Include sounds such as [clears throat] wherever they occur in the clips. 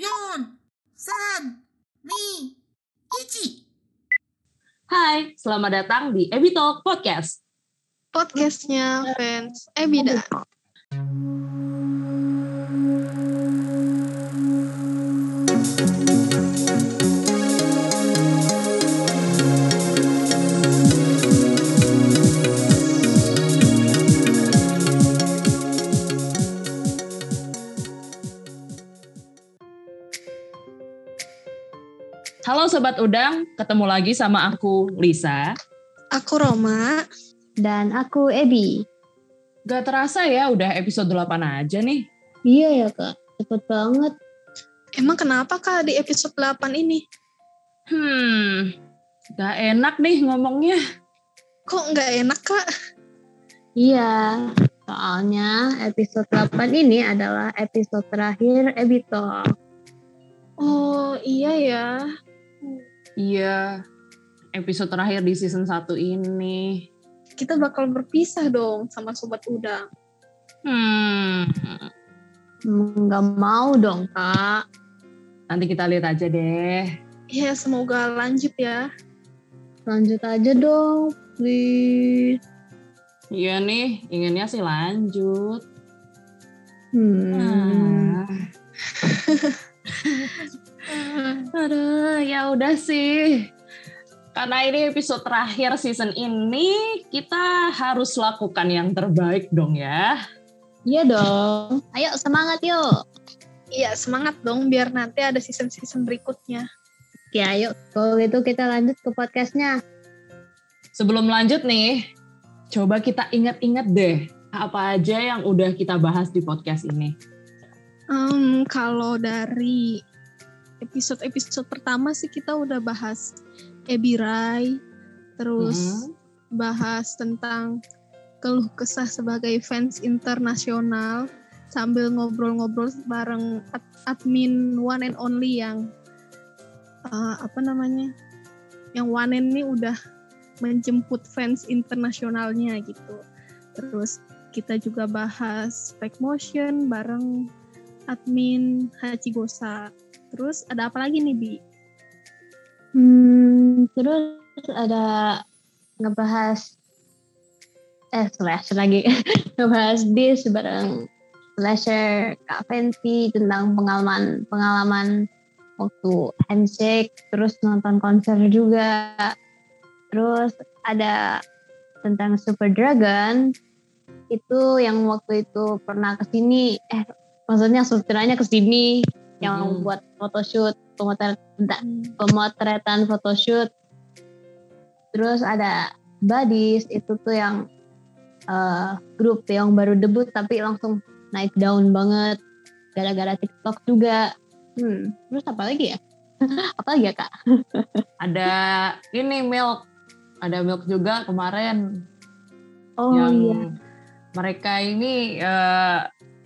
Yun, San, Mi, Ichi. Hai, selamat datang di Ebi Talk Podcast. Podcastnya fans Ebida. Halo Sobat Udang, ketemu lagi sama aku Lisa. Aku Roma. Dan aku Ebi. Gak terasa ya udah episode 8 aja nih. Iya ya kak, cepet banget. Emang kenapa kak di episode 8 ini? Hmm, gak enak nih ngomongnya. Kok nggak enak kak? Iya, soalnya episode 8 ini adalah episode terakhir Ebito. Oh iya ya. Iya, episode terakhir di season 1 ini. Kita bakal berpisah dong sama Sobat Udang. Hmm, Nggak mau dong kak. nanti kita lihat aja deh. Ya semoga lanjut ya. Lanjut aja dong, please. Iya nih, inginnya sih lanjut. Hmm. Ah. [laughs] Aduh, ya udah sih. Karena ini episode terakhir season ini, kita harus lakukan yang terbaik dong ya. Iya dong. Ayo semangat yuk. Iya semangat dong biar nanti ada season-season berikutnya. Oke ayo. Kalau gitu kita lanjut ke podcastnya. Sebelum lanjut nih, coba kita ingat-ingat deh apa aja yang udah kita bahas di podcast ini. Em, kalau dari episode-episode pertama sih kita udah bahas Ebi Rai, terus Mhm. bahas tentang keluh kesah sebagai fans internasional sambil ngobrol-ngobrol bareng ad- admin one and only yang uh, apa namanya yang one and ini udah menjemput fans internasionalnya gitu terus kita juga bahas fake motion bareng admin Hachigosa terus ada apa lagi nih Bi? Hmm, terus ada ngebahas eh slash lagi. [laughs] Ngebahas bis bareng slasher Kak Fenty tentang pengalaman pengalaman waktu handshake terus nonton konser juga. Terus ada tentang Super Dragon. Itu yang waktu itu pernah ke sini eh maksudnya sutradaranya ke sini yang Mhm. buat photoshoot pemotret pemotretan photoshoot. Terus ada Buddies itu tuh yang eh, grup yang baru debut tapi langsung naik daun banget gara-gara TikTok juga. Hmm, terus apa lagi ya? [laughs] apa lagi ya kak? [laughs] Ada ini Milk, ada Milk juga kemarin Oh yang iya, mereka ini eh,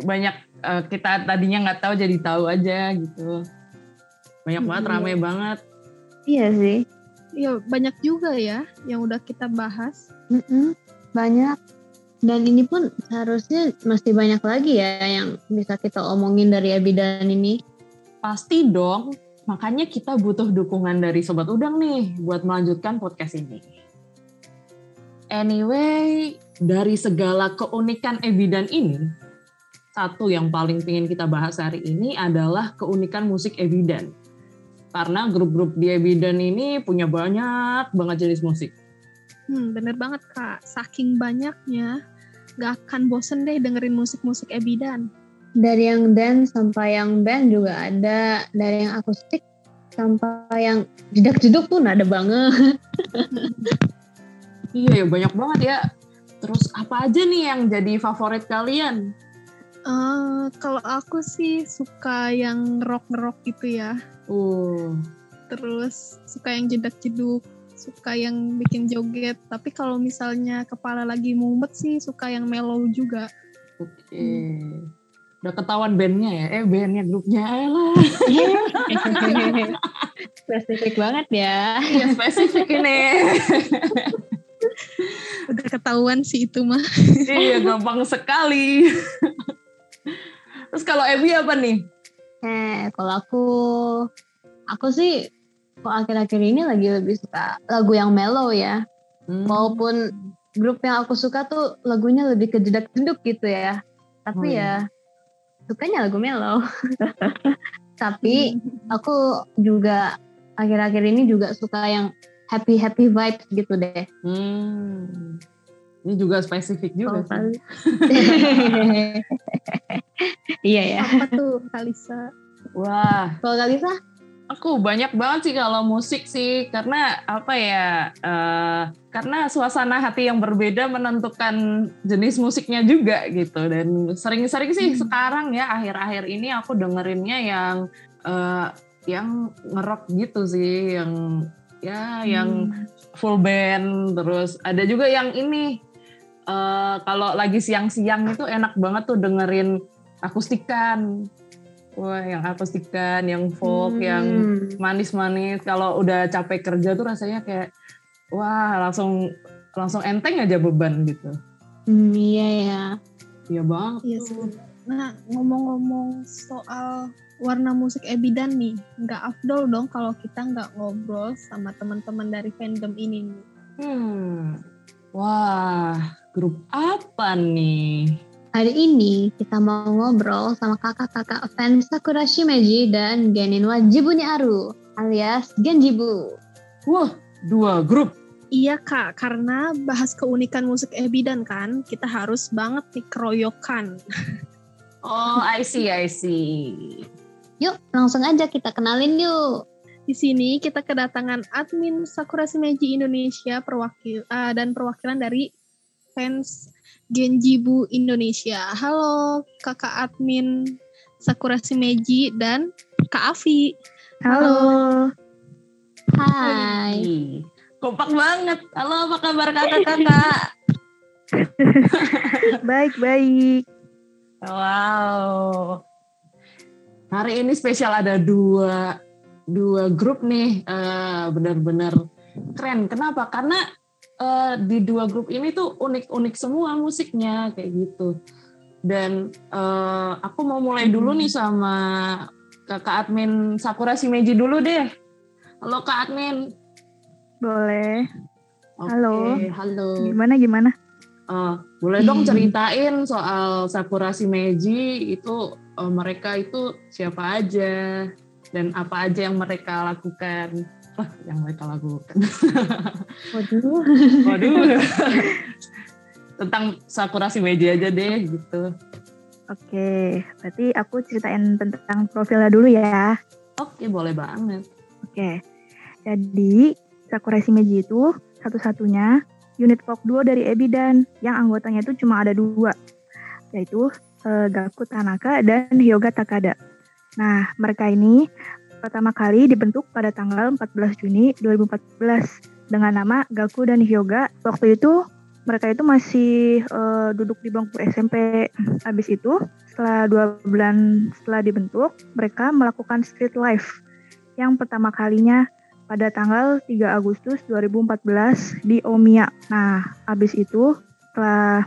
banyak eh, kita tadinya nggak tahu jadi tahu aja gitu. Banyak banget, Mhm. rame banget. iya sih. Ya banyak juga ya yang udah kita bahas. Mm-mm, banyak. Dan ini pun seharusnya masih banyak lagi ya yang bisa kita omongin dari Abidan ini. Pasti dong. Makanya kita butuh dukungan dari Sobat Udang nih buat melanjutkan podcast ini. Anyway, dari segala keunikan Ebidan ini, satu yang paling ingin kita bahas hari ini adalah keunikan musik Ebidan. Karena grup-grup di Ebidan ini punya banyak banget jenis musik. Hmm, bener banget kak. Saking banyaknya, gak akan bosen deh dengerin musik-musik Ebidan. dari yang dance sampai yang band juga ada dari yang akustik sampai yang jedak-jeduk pun ada banget Iya, ya, banyak banget ya. Terus apa aja nih yang jadi favorit kalian? Eh, kalau aku sih suka yang rock-rock gitu ya. Uh, Terus suka yang jedak-jeduk, suka yang bikin joget. Tapi kalau misalnya kepala lagi mumet sih suka yang mellow juga. Oke. Udah ketahuan bandnya ya? Eh bandnya grupnya eh lah. [laughs] spesifik banget ya Iya spesifik ini. [laughs] Udah ketahuan sih itu mah. iya gampang sekali. Terus kalau Ebi apa nih? Eh, kalau aku, aku sih kok akhir-akhir ini lagi lebih suka lagu yang mellow ya. Hmm. Maupun grup yang aku suka tuh lagunya lebih ke jedak-jeduk gitu ya. Tapi Oh, ya sukanya lagu mellow. [laughs] Tapi aku juga akhir-akhir ini juga suka yang happy happy vibes gitu deh. Hmm. Ini juga spesifik juga Kalau sih. [laughs] Iya ya. Apa tuh Kalisa? Wah, Kalau Kalisa? aku banyak banget sih kalau musik sih karena apa ya? eh, karena suasana hati yang berbeda menentukan jenis musiknya juga gitu dan sering-sering sih sekarang ya akhir-akhir ini aku dengerinnya yang eh, yang ngerok gitu sih yang ya yang full band terus ada juga yang ini eh, kalau lagi siang-siang itu enak banget tuh dengerin akustikan wah yang akustikan yang folk yang Hmm. manis-manis kalau udah capek kerja tuh rasanya kayak wah langsung langsung enteng aja beban gitu Hmm, iya ya. iya banget Iya. Nah, ngomong-ngomong soal warna musik Ebidan nih, nggak afdol dong kalau kita nggak ngobrol sama teman-teman dari fandom ini nih. hmm wah grup apa nih Hari ini kita mau ngobrol sama kakak-kakak fans Sakura Shimeji dan Geninwa Jibuni Aru alias Genjibu. wah dua grup Iya kak, karena bahas keunikan musik Ebidan kan, kita harus banget nih keroyokan. [laughs] oh I see I see Yuk, langsung aja kita kenalin yuk. Di sini kita kedatangan admin Sakura Shimeji Indonesia perwakil ah, dan perwakilan dari fans Genjibu Indonesia. Halo kakak admin Sakura Shimeji dan Kak Avi. Halo. Hai. Kompak banget halo apa kabar kakak-kakak [laughs] Baik, baik. Wow. Hari ini spesial ada dua dua grup nih eh, benar-benar keren. Kenapa? Karena eh, di dua grup ini tuh unik-unik semua musiknya kayak gitu. Dan eh, aku mau mulai dulu nih sama kakak admin Sakura Shimeji dulu deh. Halo kak admin. Boleh. Oke, Halo. halo. Gimana, gimana? Eh, boleh dong ceritain soal Sakura Shimeji itu eh, mereka itu siapa aja dan apa aja yang mereka lakukan? Wah, yang mereka lakukan. Waduh. Waduh. [laughs] Tentang Sakura Shimeji aja deh gitu. Oke, berarti aku ceritain tentang profilnya dulu ya. Oke, boleh banget. Oke. Jadi, Sakura Shimeji itu satu-satunya unit folk duo dari Ebidan yang anggotanya itu cuma ada dua, yaitu eh, Gaku Tanaka dan Hyoga Takada. Nah, mereka ini pertama kali dibentuk pada tanggal 14 Juni 2014 dengan nama Gaku dan Hyoga. Waktu itu mereka itu masih eh, duduk di bangku SMP. Habis itu, setelah dua bulan setelah dibentuk, mereka melakukan street life yang pertama kalinya pada tanggal 3 Agustus 2014 di Omiya. Nah, habis itu setelah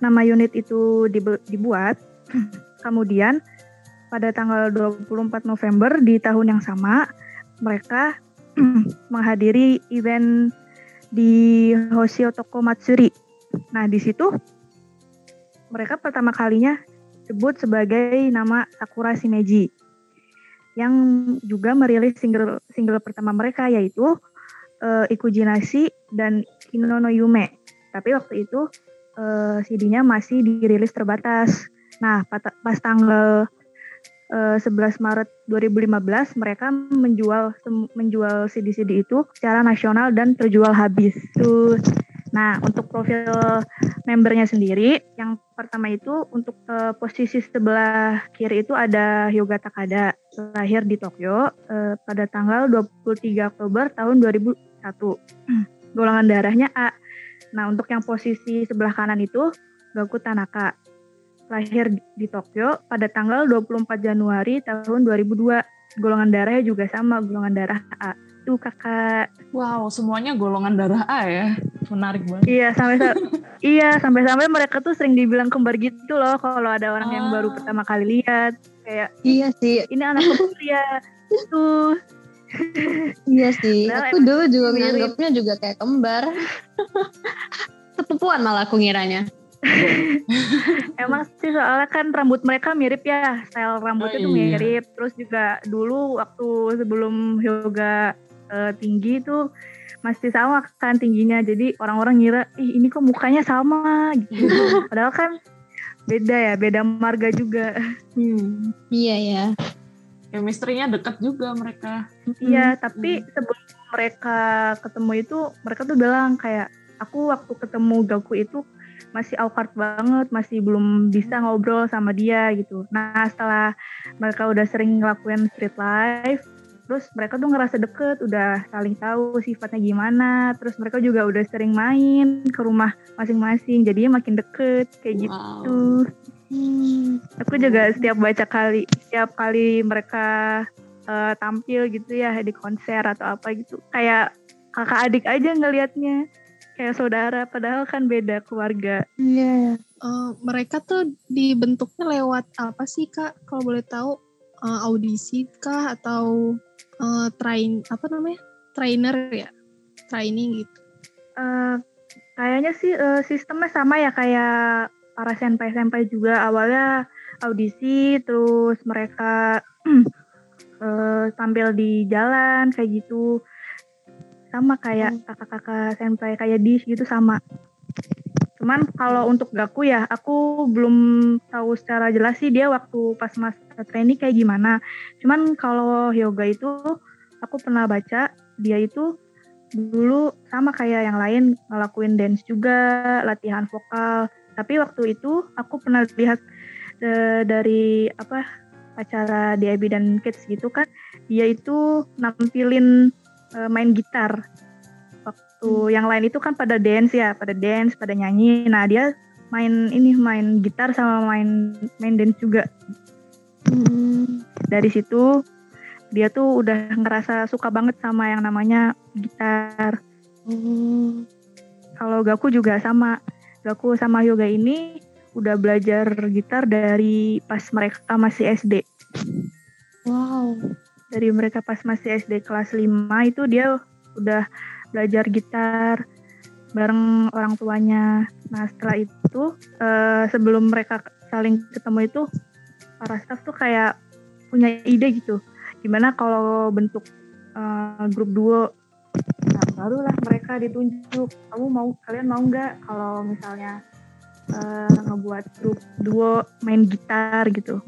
nama unit itu dibuat, [clears throat] kemudian pada tanggal 24 November di tahun yang sama, mereka [clears throat] menghadiri event di Hoshio Toko Matsuri. Nah, di situ mereka pertama kalinya sebut sebagai nama Sakura Shimeji yang juga merilis single single pertama mereka yaitu eh, Ikujinashi dan Kino no Yume. Tapi waktu itu eh, CD-nya masih dirilis terbatas. Nah, pas tanggal eh, 11 Maret 2015 mereka menjual menjual CD-CD itu secara nasional dan terjual habis. Tuh. Nah, untuk profil membernya sendiri, yang pertama itu untuk eh, posisi sebelah kiri itu ada Hyoga Takada, lahir di Tokyo eh, pada tanggal 23 Oktober tahun 2001. [clears throat] Golongan darahnya A. Nah, untuk yang posisi sebelah kanan itu Gaku Tanaka, lahir di Tokyo pada tanggal 24 Januari tahun 2002. Golongan darahnya juga sama, golongan darah A. Tuh kakak. Wow, semuanya golongan darah A ya. Menarik banget. Iya sampai [laughs] iya sampai-sampai mereka tuh sering dibilang kembar gitu loh kalau ada orang yang baru Ah. pertama kali lihat. kayak Iya sih, ini anak kecil ya tuh [laughs] iya sih. Padahal Aku dulu juga nganggapnya juga kayak kembar. [laughs] Sepupuan malah aku ngiranya. [laughs] emang sih soalnya kan rambut mereka mirip ya style rambutnya Oh, tuh iya. mirip terus juga dulu waktu sebelum yoga eh, tinggi tuh masih sama kan tingginya jadi orang-orang ngira ih ini kok mukanya sama gitu [laughs] padahal kan beda ya beda marga juga Hmm. Iya ya. Chemistry-nya dekat juga mereka. Iya, tapi sebelum mereka ketemu itu, mereka tuh bilang kayak aku waktu ketemu Gaku itu masih awkward banget, masih belum bisa ngobrol sama dia gitu. Nah, setelah mereka udah sering ngelakuin street life, terus mereka tuh ngerasa deket, udah saling tahu sifatnya gimana, terus mereka juga udah sering main ke rumah masing-masing, jadinya makin deket kayak gitu. Wow. Hmm. Aku juga setiap baca kali, setiap kali mereka eh, tampil gitu ya di konser atau apa gitu, kayak kakak adik aja ngelihatnya, kayak saudara. Padahal kan beda keluarga. Iya. Eh, mereka tuh dibentuknya lewat apa sih kak? Kalau boleh tahu Eh, audisi kah atau eh, train apa namanya trainer ya training gitu? Eh, kayaknya sih eh, sistemnya sama ya kayak para senpai-senpai juga awalnya audisi, terus mereka [clears throat] eh, tampil di jalan kayak gitu, sama kayak kakak-kakak senpai kayak dish gitu sama. Cuman kalau untuk Gaku ya, aku belum tahu secara jelas sih dia waktu pas masa training kayak gimana. Cuman kalau Hyoga itu aku pernah baca dia itu dulu sama kayak yang lain ngelakuin dance juga, latihan vokal. Tapi waktu itu aku pernah lihat eh, dari apa acara di Abby dan Kids gitu kan, dia itu nampilin eh, main gitar. Waktu yang lain itu kan pada dance ya, pada dance, pada nyanyi. Nah dia main ini main gitar sama main main dance juga. Hmm. Dari situ dia tuh udah ngerasa suka banget sama yang namanya gitar. Oh. Kalau Gaku juga sama. Gaku sama Yoga ini udah belajar gitar dari pas mereka masih SD. Wow. Dari mereka pas masih SD kelas 5 itu dia udah belajar gitar bareng orang tuanya. Nah setelah itu eh, sebelum mereka saling ketemu itu para staff tuh kayak punya ide gitu. Gimana kalau bentuk eh, grup duo Nah, barulah mereka ditunjuk. Kamu mau, kalian mau nggak kalau misalnya eh, ngebuat grup duo main gitar gitu.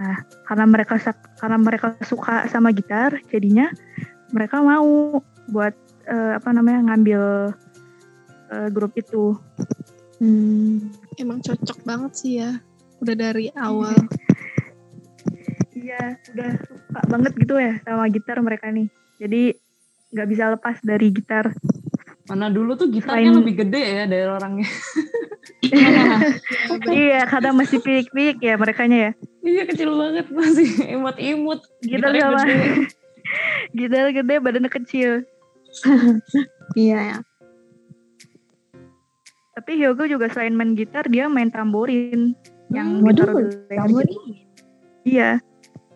Nah, karena mereka karena mereka suka sama gitar, jadinya mereka mau buat eh, apa namanya ngambil eh, grup itu. Hmm. Emang cocok banget sih ya. Udah dari awal. Iya, udah suka banget gitu ya sama gitar mereka nih. Jadi nggak bisa lepas dari gitar. Mana dulu tuh gitarnya Selain- lebih gede ya dari orangnya. [laughs] iya, kadang masih pik-pik ya merekanya ya. iya kecil banget masih imut-imut. Gitar sama gede. [laughs] gitar gede, badannya kecil. [laughs] Iya ya. Tapi Hyogo juga selain main gitar, dia main tamborin. Yang Hmm, gitar waduh, tamborin. gitu. Iya.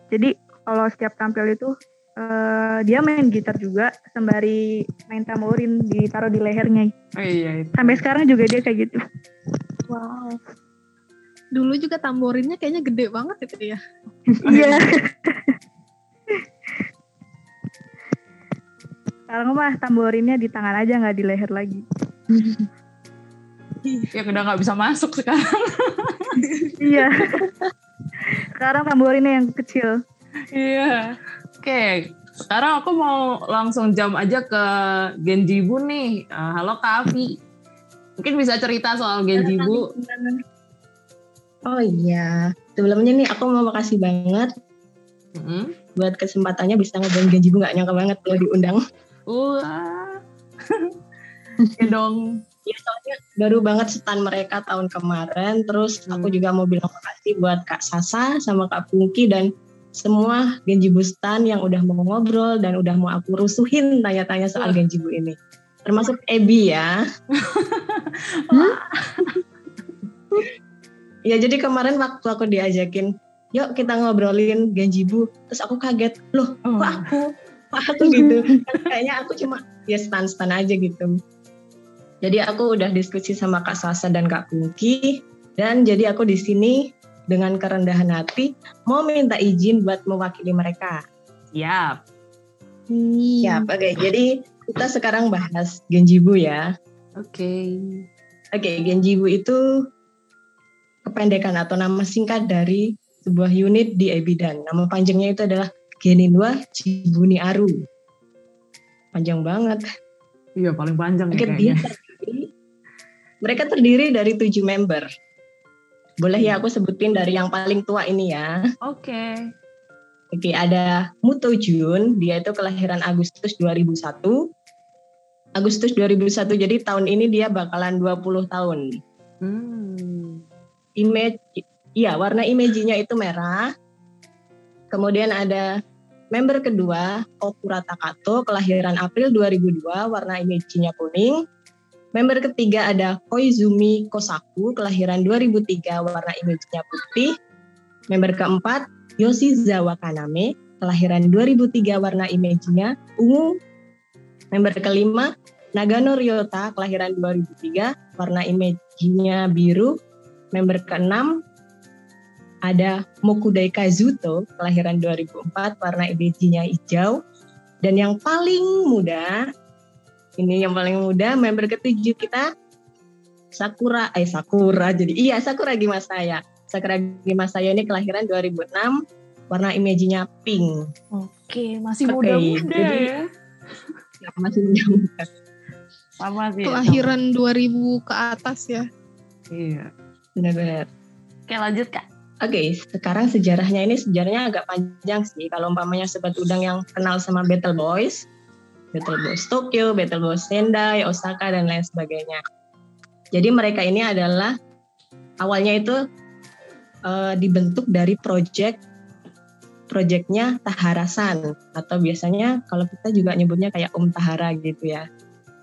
Jadi kalau setiap tampil itu eh, dia main gitar juga sembari main tamborin ditaruh di lehernya. Oh iya itu. Sampai sekarang juga dia kayak gitu. Wow. Dulu juga tamborinnya kayaknya gede banget itu ya. [laughs] Iya. Sekarang mah tamborinnya di tangan aja nggak di leher lagi. Ya udah nggak bisa masuk sekarang. iya. Sekarang tamborinnya yang kecil. Iya. Oke, sekarang aku mau langsung jam aja ke Genjibu nih. Eh, halo Kak. Mungkin bisa cerita soal Genjibu. Oh iya, sebelumnya nih aku mau makasih banget Mm-mm. buat kesempatannya bisa ngobrolin Genjibu nggak nyangka banget kalau diundang. Wah. Oke dong. Ya soalnya baru banget stand mereka tahun kemarin, terus aku Hmm. juga mau bilang makasih buat Kak Sasa sama Kak Pungki dan semua Genjibu stand yang udah mau ngobrol dan udah mau aku rusuhin tanya-tanya soal Wah. Genjibu ini. Termasuk Ebi ya. [laughs] [laughs] Ya jadi kemarin waktu aku diajakin yuk kita ngobrolin Genjibu. Terus aku kaget, loh Oh. kok aku? Kok aku gitu? Kan kayaknya aku cuma ya stan-stan aja gitu. Jadi aku udah diskusi sama Kak Sasa dan Kak Pungki. Dan jadi aku di sini dengan kerendahan hati mau minta izin buat mewakili mereka. Siap. Siap, oke. Jadi kita sekarang bahas Genjibu ya. Oke. Oke, Genjibu itu kependekan atau nama singkat dari sebuah unit di Ebidan. Nama panjangnya itu adalah Geninwa Jibuni Aru. Panjang banget. Iya paling panjang ya Oke, kayaknya. dia terdiri, mereka terdiri dari tujuh member. Boleh ya aku sebutin dari yang paling tua ini ya. Oke. Oke, ada Muto Jun, dia itu kelahiran Agustus 2001. Agustus 2001, jadi tahun ini dia bakalan 20 tahun. Hmm. Image, iya warna image-nya itu merah. Kemudian ada member kedua, Okura Takato, kelahiran April 2002, warna image-nya kuning. Member ketiga ada Koizumi Kosaku, kelahiran 2003, warna image-nya putih. Member keempat, Yoshizawa Kaname, kelahiran 2003, warna image-nya ungu. Member kelima, Nagano Ryota, kelahiran 2003, warna image-nya biru. Member keenam, ada Mokudai Kazuto, kelahiran 2004, warna image-nya hijau. Dan yang paling muda, ini yang paling muda, member ketujuh kita, Sakura, eh Sakura, jadi iya Sakura Gimasaya. Sakura Gimasaya ini kelahiran 2006, warna image-nya pink. Oke, masih Oke, muda-muda jadi- ya. Ya, masih muda. Sama sih. ya, Kelahiran 2000 ke atas ya. sama. Iya. Benar-benar. Oke, lanjut Kak. Oke, sekarang sejarahnya ini sejarahnya agak panjang sih. Kalau umpamanya sobat udang yang kenal sama Battle Boys, Battle Boys Tokyo, Battle Boys Sendai, Osaka dan lain sebagainya. Jadi mereka ini adalah awalnya itu eh, dibentuk dari project projectnya Taharasan atau biasanya kalau kita juga nyebutnya kayak Om Tahara gitu ya.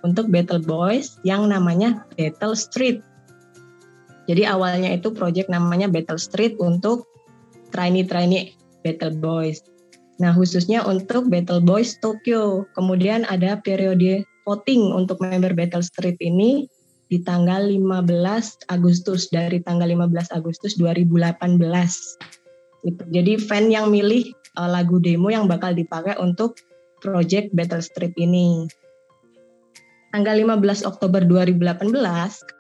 Untuk Battle Boys yang namanya Battle Street. Jadi awalnya itu project namanya Battle Street untuk trainee-trainee Battle Boys. Nah khususnya untuk Battle Boys Tokyo. Kemudian ada periode voting untuk member Battle Street ini di tanggal 15 Agustus dari tanggal 15 Agustus 2018. Gitu. Jadi fan yang milih uh, lagu demo yang bakal dipakai untuk project Battle Street ini. Tanggal 15 Oktober 2018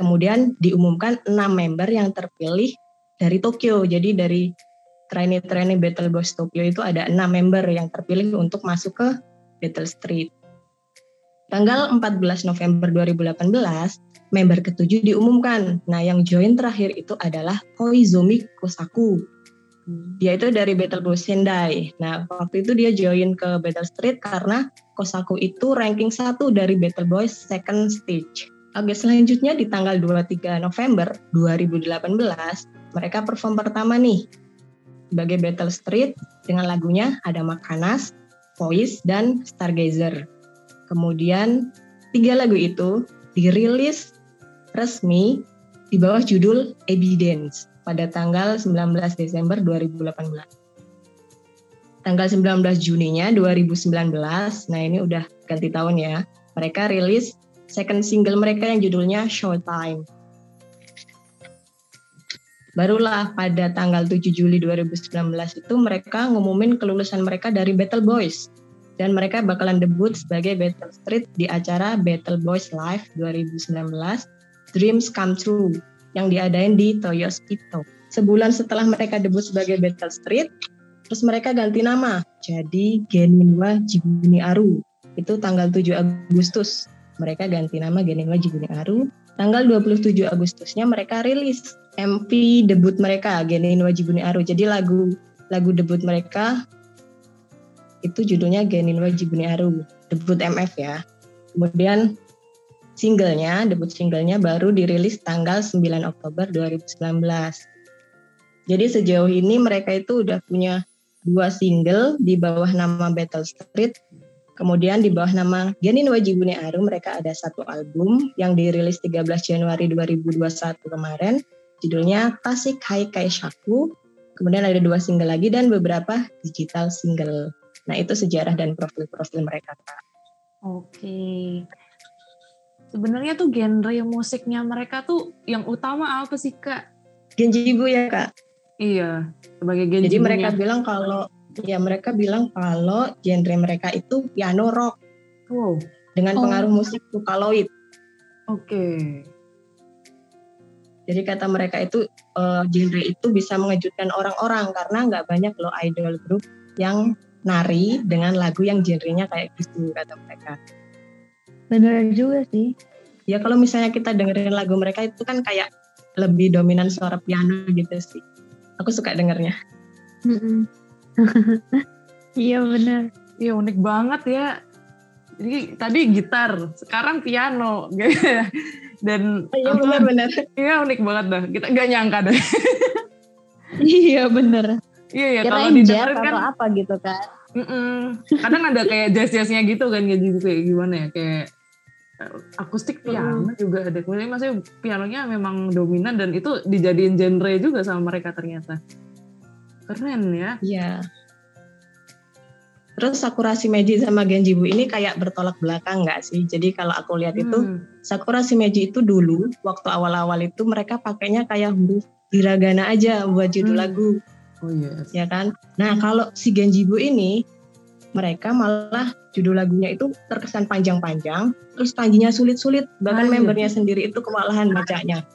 kemudian diumumkan 6 member yang terpilih dari Tokyo. Jadi dari trainee-trainee Battle Boys Tokyo itu ada 6 member yang terpilih untuk masuk ke Battle Street. Tanggal 14 November 2018 member ketujuh diumumkan. Nah, yang join terakhir itu adalah Koizumi Kosaku. Dia itu dari Battle Boys Sendai. Nah, waktu itu dia join ke Battle Street karena Kosaku itu ranking 1 dari Battle Boys second stage. Oke, selanjutnya di tanggal 23 November 2018, mereka perform pertama nih sebagai Battle Street dengan lagunya ada Makanas, Voice, dan Stargazer. Kemudian tiga lagu itu dirilis resmi di bawah judul Evidence pada tanggal 19 Desember 2018. Tanggal 19 Juninya 2019, nah ini udah ganti tahun ya, mereka rilis second single mereka yang judulnya Showtime. Barulah pada tanggal 7 Juli 2019 itu mereka ngumumin kelulusan mereka dari Battle Boys. Dan mereka bakalan debut sebagai Battle Street di acara Battle Boys Live 2019 Dreams Come True yang diadain di Toyo Ito. Sebulan setelah mereka debut sebagai Battle Street, terus mereka ganti nama jadi Geninwa Jibuni Aru. Itu tanggal 7 Agustus. Mereka ganti nama Geninwa Jibuni Aru. Tanggal 27 Agustusnya mereka rilis MV debut mereka Geninwa Jibuni Aru. Jadi lagu lagu debut mereka itu judulnya Geninwa Jibuni Aru, debut MF ya. Kemudian singlenya, debut singlenya baru dirilis tanggal 9 Oktober 2019. Jadi sejauh ini mereka itu udah punya dua single di bawah nama Battle Street. Kemudian di bawah nama Genin Wajibune Aru mereka ada satu album yang dirilis 13 Januari 2021 kemarin. Judulnya Tasik Haikai Shaku. kemudian ada dua single lagi dan beberapa digital single. Nah itu sejarah dan profil-profil mereka kak. Oke. Sebenarnya tuh genre musiknya mereka tuh yang utama apa sih kak? Genjibu ya kak. Iya, sebagai Genjibu. Jadi mereka bilang kalau ya mereka bilang kalau genre mereka itu piano rock. Wow. Dengan Oh. pengaruh musik Vocaloid. Oke. Jadi kata mereka itu eh, genre itu bisa mengejutkan orang-orang karena nggak banyak loh idol group yang nari dengan lagu yang genrenya kayak gitu kata mereka. Bener juga sih. Ya kalau misalnya kita dengerin lagu mereka itu kan kayak lebih dominan suara piano gitu sih. Aku suka dengernya. [laughs] Iya bener. Iya unik banget ya. Jadi tadi gitar, sekarang piano. [laughs] Dan Iya benar-benar. Iya unik banget dah. Kita nggak nyangka deh. iya bener. Iya ya kalau didengerin kan apa gitu kan. mm-mm. kadang ada kayak jazz-jazznya gitu kan kayak gitu kayak gimana ya kayak eh, akustik piano juga ada. Kemudian maksudnya pianonya memang dominan dan itu dijadiin genre juga sama mereka ternyata. Keren ya. Iya. Terus Sakura Shimeji sama Genjibu ini kayak bertolak belakang nggak sih? Jadi kalau aku lihat itu Hmm. Sakura Shimeji itu dulu waktu awal-awal itu mereka pakainya kayak huruf hiragana aja buat judul Hmm. lagu, Oh yes. ya kan? Nah kalau si Genjibu ini mereka malah judul lagunya itu terkesan panjang-panjang, terus kanjinya sulit-sulit, bahkan Ah, iya. membernya sendiri itu kewalahan bacanya.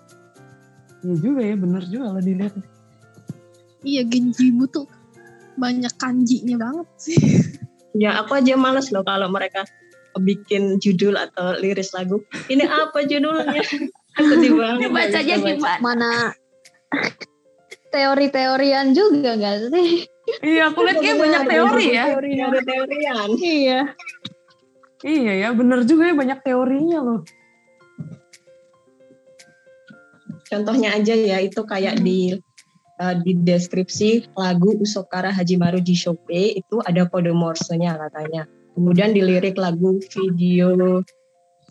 Iya juga ya, bener juga lah dilihat. Iya Genjibu tuh banyak kanjinya banget sih. Ya aku aja males loh kalau mereka bikin judul atau liris lagu. Ini apa judulnya? Sedih banget. Ini [laughs] bacanya gimana? Mana teori-teorian juga gak sih? Iya, aku lihat kayak banyak teori ya. Teori ada teorian. Iya. Iya ya, bener juga ya banyak teorinya loh. Contohnya aja ya itu kayak di uh, di deskripsi lagu Usokara Hajimaru Jishope itu ada kode Morse-nya katanya. Kemudian di lirik lagu video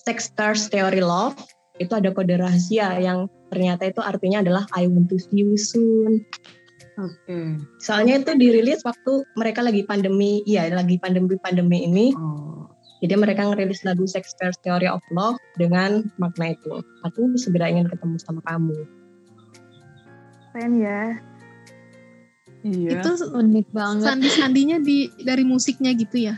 Sex Stars Theory Love itu ada kode rahasia yang ternyata itu artinya adalah I want to see you soon. Oke. Soalnya itu dirilis waktu mereka lagi pandemi, iya lagi pandemi-pandemi ini. Oh. Jadi mereka ngerilis lagu Sex Stars Theory of Love dengan makna itu. Aku segera ingin ketemu sama kamu. Keren ya. Iya. Itu Unik banget. sandi-sandinya di dari musiknya gitu ya.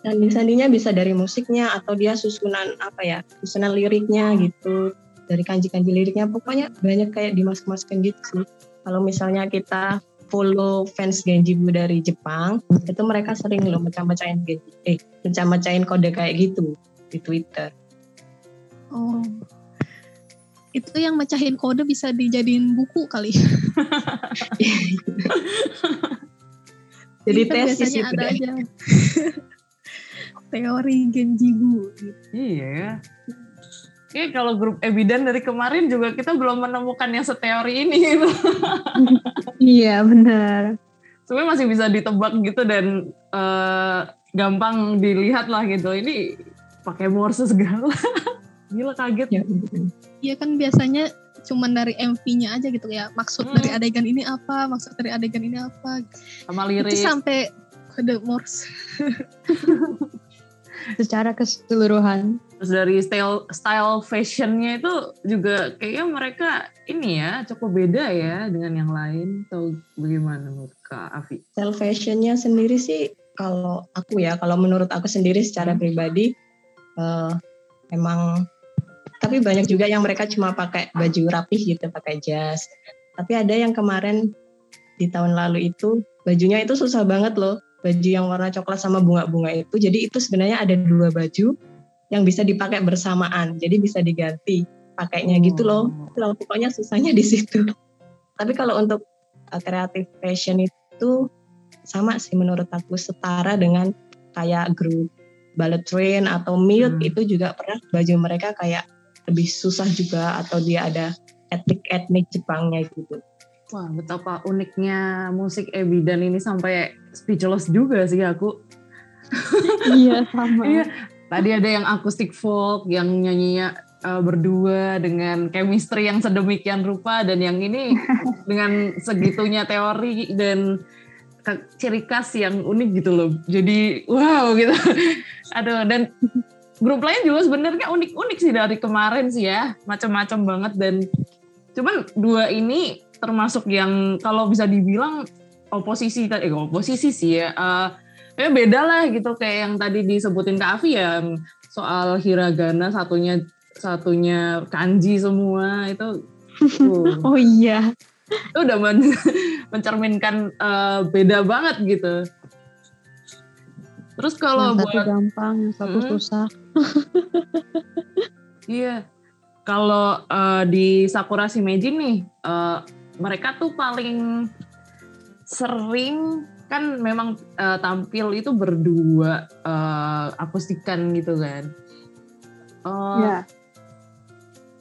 Dan sandinya bisa dari musiknya atau dia susunan apa ya, susunan liriknya gitu, dari kanji-kanji liriknya. Pokoknya banyak kayak dimasuk-masukin gitu sih. Kalau misalnya kita follow fans Genjibu dari Jepang, itu mereka sering loh Genji, eh mecah-mecahin kode kayak gitu di Twitter. Oh. Itu yang mecahin kode bisa dijadiin buku kali. [laughs] Jadi kan tesis biasanya itu ada deh. aja. [laughs] Teori Genjibu gitu. Iya ya. Oke, kalau grup Ebidan dari kemarin juga kita belum menemukan yang seteori ini gitu. [laughs] Iya bener. Sebenarnya masih bisa ditebak gitu dan eh, gampang dilihat lah gitu. Ini pakai Morse segala. Gila kaget. Ya, Iya kan biasanya cuman dari MV-nya aja gitu ya. Maksud Hmm. dari adegan ini apa, maksud dari adegan ini apa. Sama Itu lirik. sampai kode Morse. [laughs] Secara keseluruhan. Terus dari style style fashionnya itu juga kayaknya mereka ini ya cukup beda ya dengan yang lain. Atau bagaimana menurut Kak Afi? style fashionnya sendiri sih kalau aku ya kalau menurut aku sendiri secara Hmm. pribadi eh, emang tapi banyak juga yang mereka cuma pakai baju rapih gitu pakai jas. Tapi ada yang kemarin di tahun lalu itu bajunya itu susah banget loh. Baju yang warna coklat sama bunga-bunga itu. Jadi itu sebenarnya ada dua baju yang bisa dipakai bersamaan. Jadi bisa diganti pakainya gitu loh. Loh pokoknya susahnya di situ. Tapi kalau untuk uh, kreatif fashion itu sama sih menurut aku setara dengan kayak grup ballet train atau mute Hmm. itu juga pernah baju mereka kayak lebih susah juga atau dia ada etnik-etnik Jepangnya gitu. Wah, betapa uniknya musik Ebidan ini sampai speechless juga sih aku. [laughs] iya sama. Iya. Tadi ada yang akustik folk, yang nyanyinya uh, berdua dengan chemistry yang sedemikian rupa dan yang ini [laughs] dengan segitunya teori dan ciri khas yang unik gitu loh. Jadi wow gitu. [laughs] Aduh dan grup lain juga sebenarnya unik-unik sih dari kemarin sih ya. Macam-macam banget dan cuman dua ini termasuk yang kalau bisa dibilang oposisi eh oposisi sih ya. Uh, ya beda lah gitu kayak yang tadi disebutin Kak Afi ya soal hiragana satunya satunya kanji semua itu uh. [laughs] oh iya itu udah men mencerminkan uh, beda banget gitu. Terus kalau yang buat satu gampang, yang satu hmm, susah. [laughs] iya. Kalau uh, di Sakura Shimeji nih, uh, mereka tuh paling sering kan memang uh, tampil itu berdua uh, akustikan gitu kan. Uh, ya.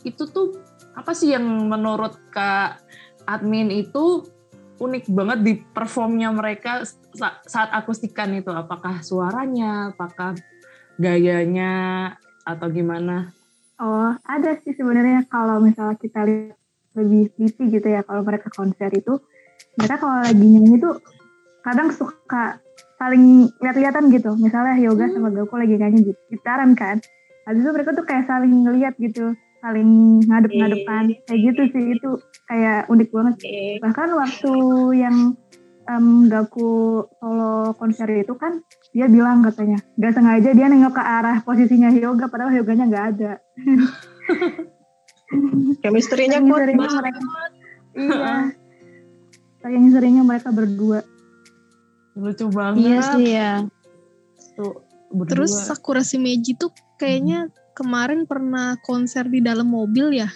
Itu tuh apa sih yang menurut Kak admin itu unik banget di performnya mereka saat akustikan itu. Apakah suaranya apakah gayanya atau gimana? Oh ada sih sebenarnya. Kalau misalnya kita lihat lebih teliti gitu ya kalau mereka konser itu mereka kalau lagi nyanyi tuh kadang suka saling lihat-lihatan gitu. Misalnya yoga hmm. sama Gauko lagi nyanyi gitu gitaran kan. Habis itu mereka tuh kayak saling ngeliat gitu saling ngadep-ngadepan. Okay. kayak gitu sih itu kayak unik banget okay. bahkan waktu yang um, Gaku solo konser itu kan dia bilang katanya gak sengaja dia nengok ke arah posisinya Hyoga padahal Hyoganya nggak ada. [laughs] Chemistry-nya kuat mereka. Iya. Saking seringnya mereka berdua. Lucu banget. iya sih ya tuh Terus Sakura Shimeji tuh kayaknya kemarin pernah konser di dalam mobil ya?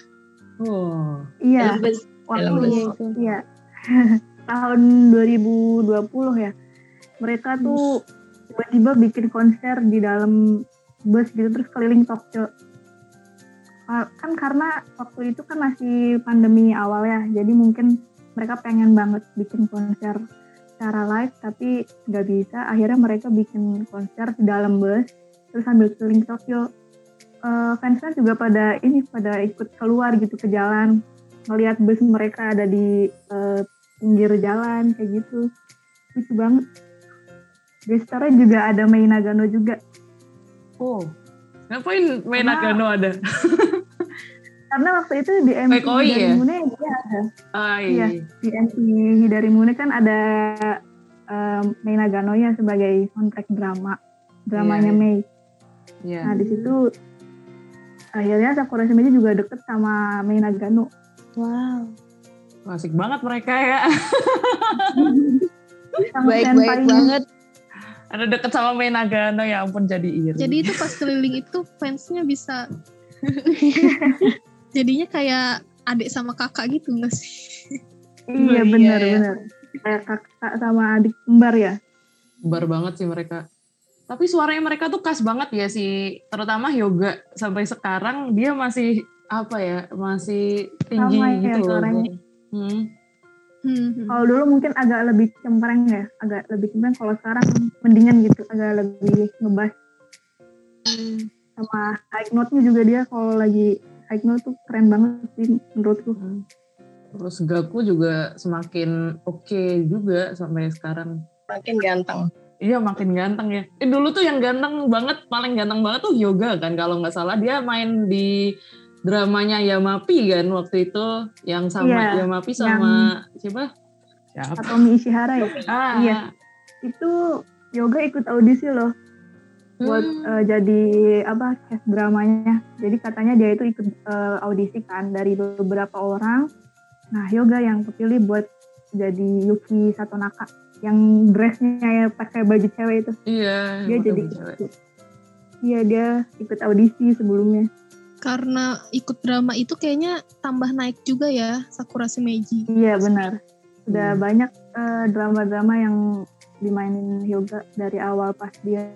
Oh. Iya. Waktu itu. Iya. [laughs] Tahun 2020 ya. Mereka tuh tiba-tiba bikin konser di dalam bus gitu terus keliling Tokyo. Kan karena waktu itu kan masih pandemi awal ya, jadi mungkin mereka pengen banget bikin konser secara live tapi nggak bisa. Akhirnya mereka bikin konser di dalam bus terus sambil keliling Tokyo uh, fansnya juga pada ini pada ikut keluar gitu ke jalan. Melihat bus mereka ada di uh, pinggir jalan kayak gitu. Lucu banget. Gestarnya juga ada Mei Nagano juga. Oh. Ngapain Mei Nagano ada? [laughs] Karena waktu itu di MC oh, iya. Mune dia ada. Oh, iya. iya di MC dari Mune kan ada um, Mei Nagano ya sebagai soundtrack drama. Dramanya yeah. Mei. Yeah. nah di situ akhirnya Sakura Shimeji juga deket sama Mei Nagano. Wow. Asik banget mereka ya. Baik-baik banget. Ada deket sama Mei Nagano ya ampun jadi iri. Jadi itu pas keliling itu fansnya bisa [laughs] jadinya kayak adik sama kakak gitu nggak sih? iya benar iya, benar. Kayak kakak sama adik kembar ya. Kembar banget sih mereka tapi suaranya mereka tuh khas banget ya sih terutama yoga sampai sekarang dia masih apa ya masih tinggi Sama ya gitu ya, suaranya. Hmm. Hmm. Kalau dulu mungkin agak lebih cempreng ya, agak lebih cempreng. Kalau sekarang mendingan gitu, agak lebih ngebas. Hmm. Sama high note-nya juga dia kalau lagi high note tuh keren banget sih menurutku. Hmm. Terus Gaku juga semakin oke okay juga sampai sekarang. Makin ganteng. Iya makin ganteng ya. Eh, dulu tuh yang ganteng banget, paling ganteng banget tuh Yoga kan kalau nggak salah dia main di dramanya Yamapi kan waktu itu yang sama iya, Yamapi sama yang siapa? Siapa? Atomi Ishihara ya. Ah. Iya. Itu Yoga ikut audisi loh buat hmm. uh, jadi apa cast dramanya. Jadi katanya dia itu ikut uh, audisi kan dari beberapa orang. Nah Yoga yang kepilih buat jadi Yuki Satonaka yang dressnya ya pakai baju cewek itu. Iya. Dia jadi Iya dia ikut audisi sebelumnya. Karena ikut drama itu kayaknya tambah naik juga ya Sakura Shimeji. Iya benar. Udah hmm. banyak uh, drama-drama yang dimainin Hyoga dari awal pas dia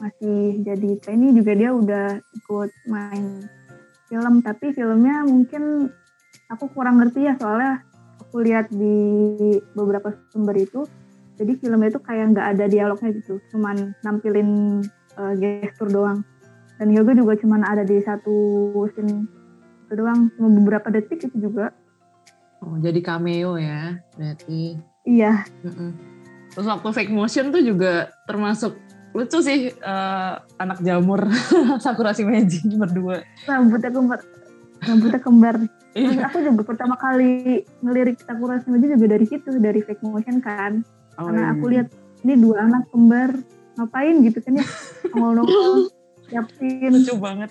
masih jadi trainee juga dia udah ikut main film tapi filmnya mungkin aku kurang ngerti ya soalnya aku lihat di beberapa sumber itu jadi filmnya itu kayak nggak ada dialognya gitu cuman nampilin uh, gestur doang dan Hyogo juga cuma ada di satu scene itu doang cuma beberapa detik itu juga Oh, jadi cameo ya, berarti. iya Mm-mm. Terus waktu fake motion tuh juga termasuk lucu sih eh, anak jamur [laughs] Sakura Shimeji berdua. rambutnya kembar rambutnya kembar Terus Iya. aku juga pertama kali ngelirik Sakura Shimeji juga dari situ dari fake motion kan Oh, karena iya. aku lihat ini dua anak kembar ngapain gitu kan ya [laughs] nongol-nongol siapin lucu banget.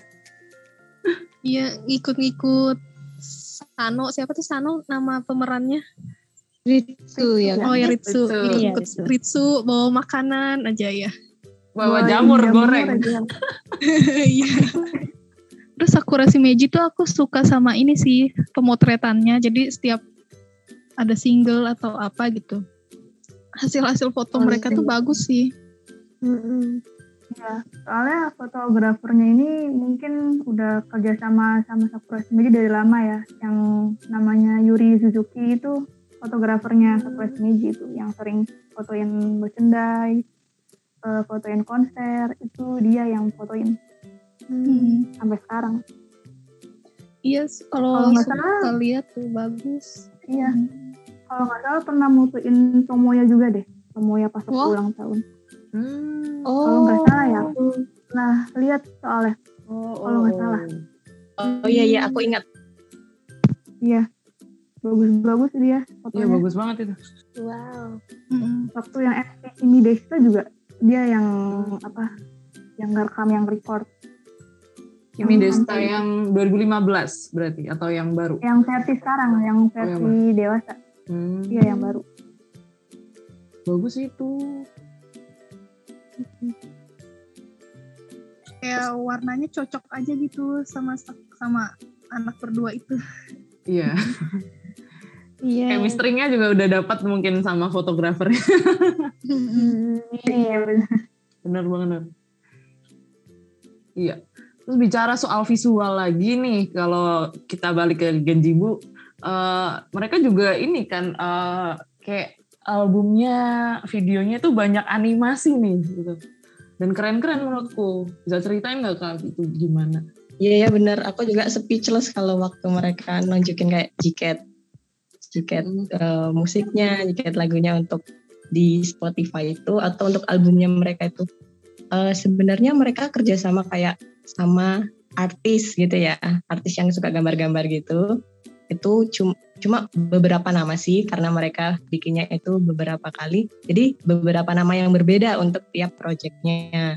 Iya, ngikut-ngikut Sano, siapa tuh Sano nama pemerannya? Ritsu ya Oh ya Ritsu, Ritsu. Iya, Ritsu. Ritsu bawa makanan aja ya. Bawa Bawain jamur goreng. aja. [laughs] Iya. Terus Sakura Shimeji tuh aku suka sama ini sih pemotretannya. Jadi setiap ada single atau apa gitu. Hasil-hasil foto Oh, mereka tuh single. bagus sih. Ya, soalnya fotografernya ini mungkin udah kerja sama sama Sakura Shimeji dari lama ya. Yang namanya Yuri Suzuki itu fotografernya Sakura Shimeji itu yang sering fotoin merchandise, eh, fotoin konser itu dia yang fotoin Hmm. sampai sekarang. Iya, s- Kalau kalau nggak suka salah- lihat tuh bagus. Iya, kalau nggak salah pernah mutuin Tomoya juga deh. Tomoya pas waktu Wah. ulang tahun. Hmm. Kalau nggak salah ya, aku pernah lihat soalnya. Oh, Kalau nggak salah. Oh iya iya aku ingat. Iya, bagus-bagus dia Iya fotonya. bagus banget itu. wow waktu yang FP Kimi Desta juga dia yang apa yang ngerekam yang record Kimi Yang Desta yang 2015 berarti atau yang baru? yang versi sekarang yang versi dewasa Hmm. iya yang baru Bagus itu. Kayak warnanya cocok aja gitu sama sama anak berdua itu. Iya. iya Chemistry-nya juga udah dapat mungkin sama fotografernya. iya benar Bener banget. Iya. Terus bicara soal visual lagi nih, kalau kita balik ke Genjibu, eh, mereka juga ini kan eh, kayak albumnya, videonya tuh banyak animasi nih gitu. Dan keren-keren menurutku. Bisa ceritain nggak kak itu gimana? Iya ya benar. Aku juga speechless kalau waktu mereka nunjukin kayak jiket, jiket eh, musiknya, jiket lagunya untuk di Spotify itu atau untuk albumnya mereka itu. Eh, sebenarnya mereka kerjasama kayak sama artis gitu ya, artis yang suka gambar-gambar gitu. Itu cuma cuma beberapa nama sih karena mereka bikinnya itu beberapa kali. Jadi beberapa nama yang berbeda untuk tiap projectnya.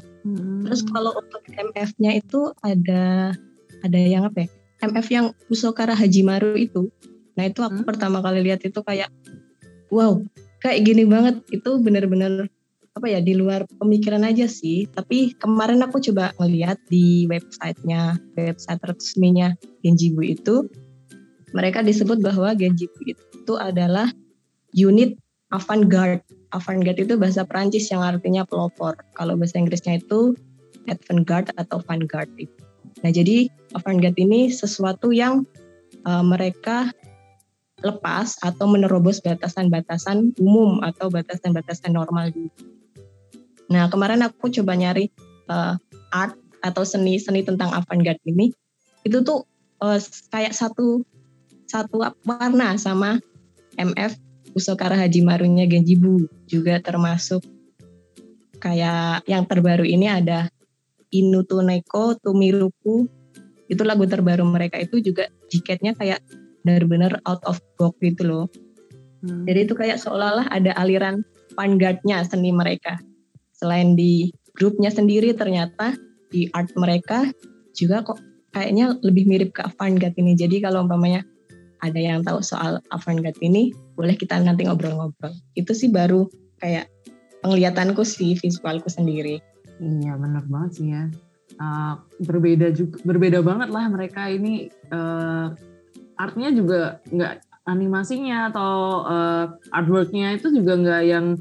Terus kalau untuk MF-nya itu ada ada yang apa ya? MF yang Usokara Hajimaru itu. Nah itu aku Hmm. pertama kali lihat itu kayak wow, kayak gini banget. Itu bener-bener apa ya di luar pemikiran aja sih. Tapi kemarin aku coba ngeliat di websitenya, website resminya Genjibu itu, mereka disebut bahwa Genjibu itu adalah unit avant-garde. Avant-garde itu bahasa Prancis yang artinya pelopor. Kalau bahasa Inggrisnya itu avant-garde atau vanguard. Nah, jadi avant-garde ini sesuatu yang uh, mereka lepas atau menerobos batasan-batasan umum atau batasan-batasan normal. Nah, kemarin aku coba nyari uh, art atau seni-seni tentang avant-garde ini, itu tuh uh, kayak satu satu warna sama MF Usokara Hajimarunya Genjibu juga termasuk. Kayak yang terbaru ini ada Inutu Neko Tumiruku. Itu lagu terbaru mereka itu juga jaketnya kayak benar-benar out of box gitu loh. Hmm. jadi itu kayak seolah-olah ada aliran vanguard-nya seni mereka. Selain di grupnya sendiri ternyata di art mereka juga kok kayaknya lebih mirip ke avant-garde ini. Jadi kalau umpamanya ada yang tahu soal avant-garde ini boleh kita nanti ngobrol-ngobrol. Itu sih baru kayak penglihatanku sih visualku sendiri. Iya benar banget sih ya. Uh, berbeda juga berbeda banget lah mereka ini. Uh, artnya juga nggak animasinya atau uh, artworknya itu juga nggak yang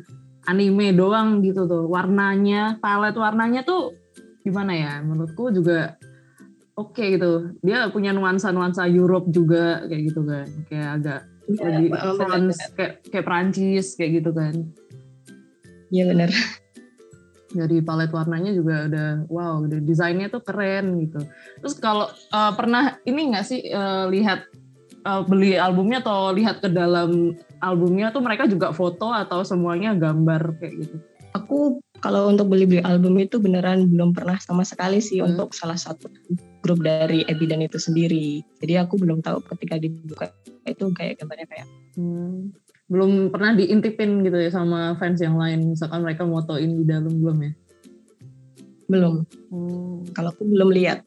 anime doang gitu tuh. Warnanya palet warnanya tuh gimana ya? Menurutku juga oke gitu. Dia punya nuansa nuansa Europe juga kayak gitu kan. Kayak agak lebih benar, France kayak kayak Prancis kayak gitu kan. Iya benar. Dari palet warnanya juga udah wow, udah desainnya tuh keren gitu. Terus kalau uh, pernah ini nggak sih uh, lihat uh, beli albumnya atau lihat ke dalam albumnya tuh mereka juga foto atau semuanya gambar kayak gitu? Aku kalau untuk beli-beli album itu beneran belum pernah sama sekali sih hmm. untuk salah satu grup dari Ebidan itu sendiri. Jadi aku belum tahu ketika dibuka itu kayak gambarnya kayak. Hmm belum pernah diintipin gitu ya sama fans yang lain misalkan mereka motoin di dalam belum ya belum hmm. kalau aku belum lihat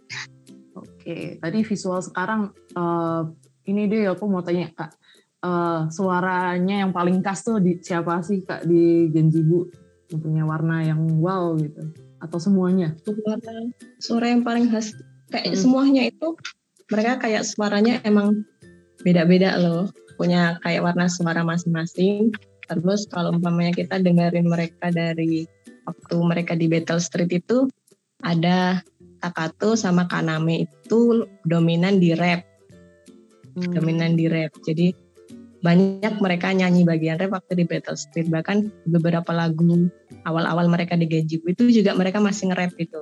oke okay. tadi visual sekarang uh, ini deh aku mau tanya kak uh, suaranya yang paling khas tuh di siapa sih kak di Genjibu punya warna yang wow gitu atau semuanya suara suara yang paling khas kayak hmm. semuanya itu mereka kayak suaranya emang beda-beda loh punya kayak warna suara masing-masing. Terus kalau umpamanya kita dengerin mereka dari waktu mereka di Battle Street itu ada Takato sama Kaname itu dominan di rap. Hmm. Dominan di rap. Jadi banyak mereka nyanyi bagian rap waktu di Battle Street. Bahkan beberapa lagu awal-awal mereka di Genjibu itu juga mereka masih nge-rap itu.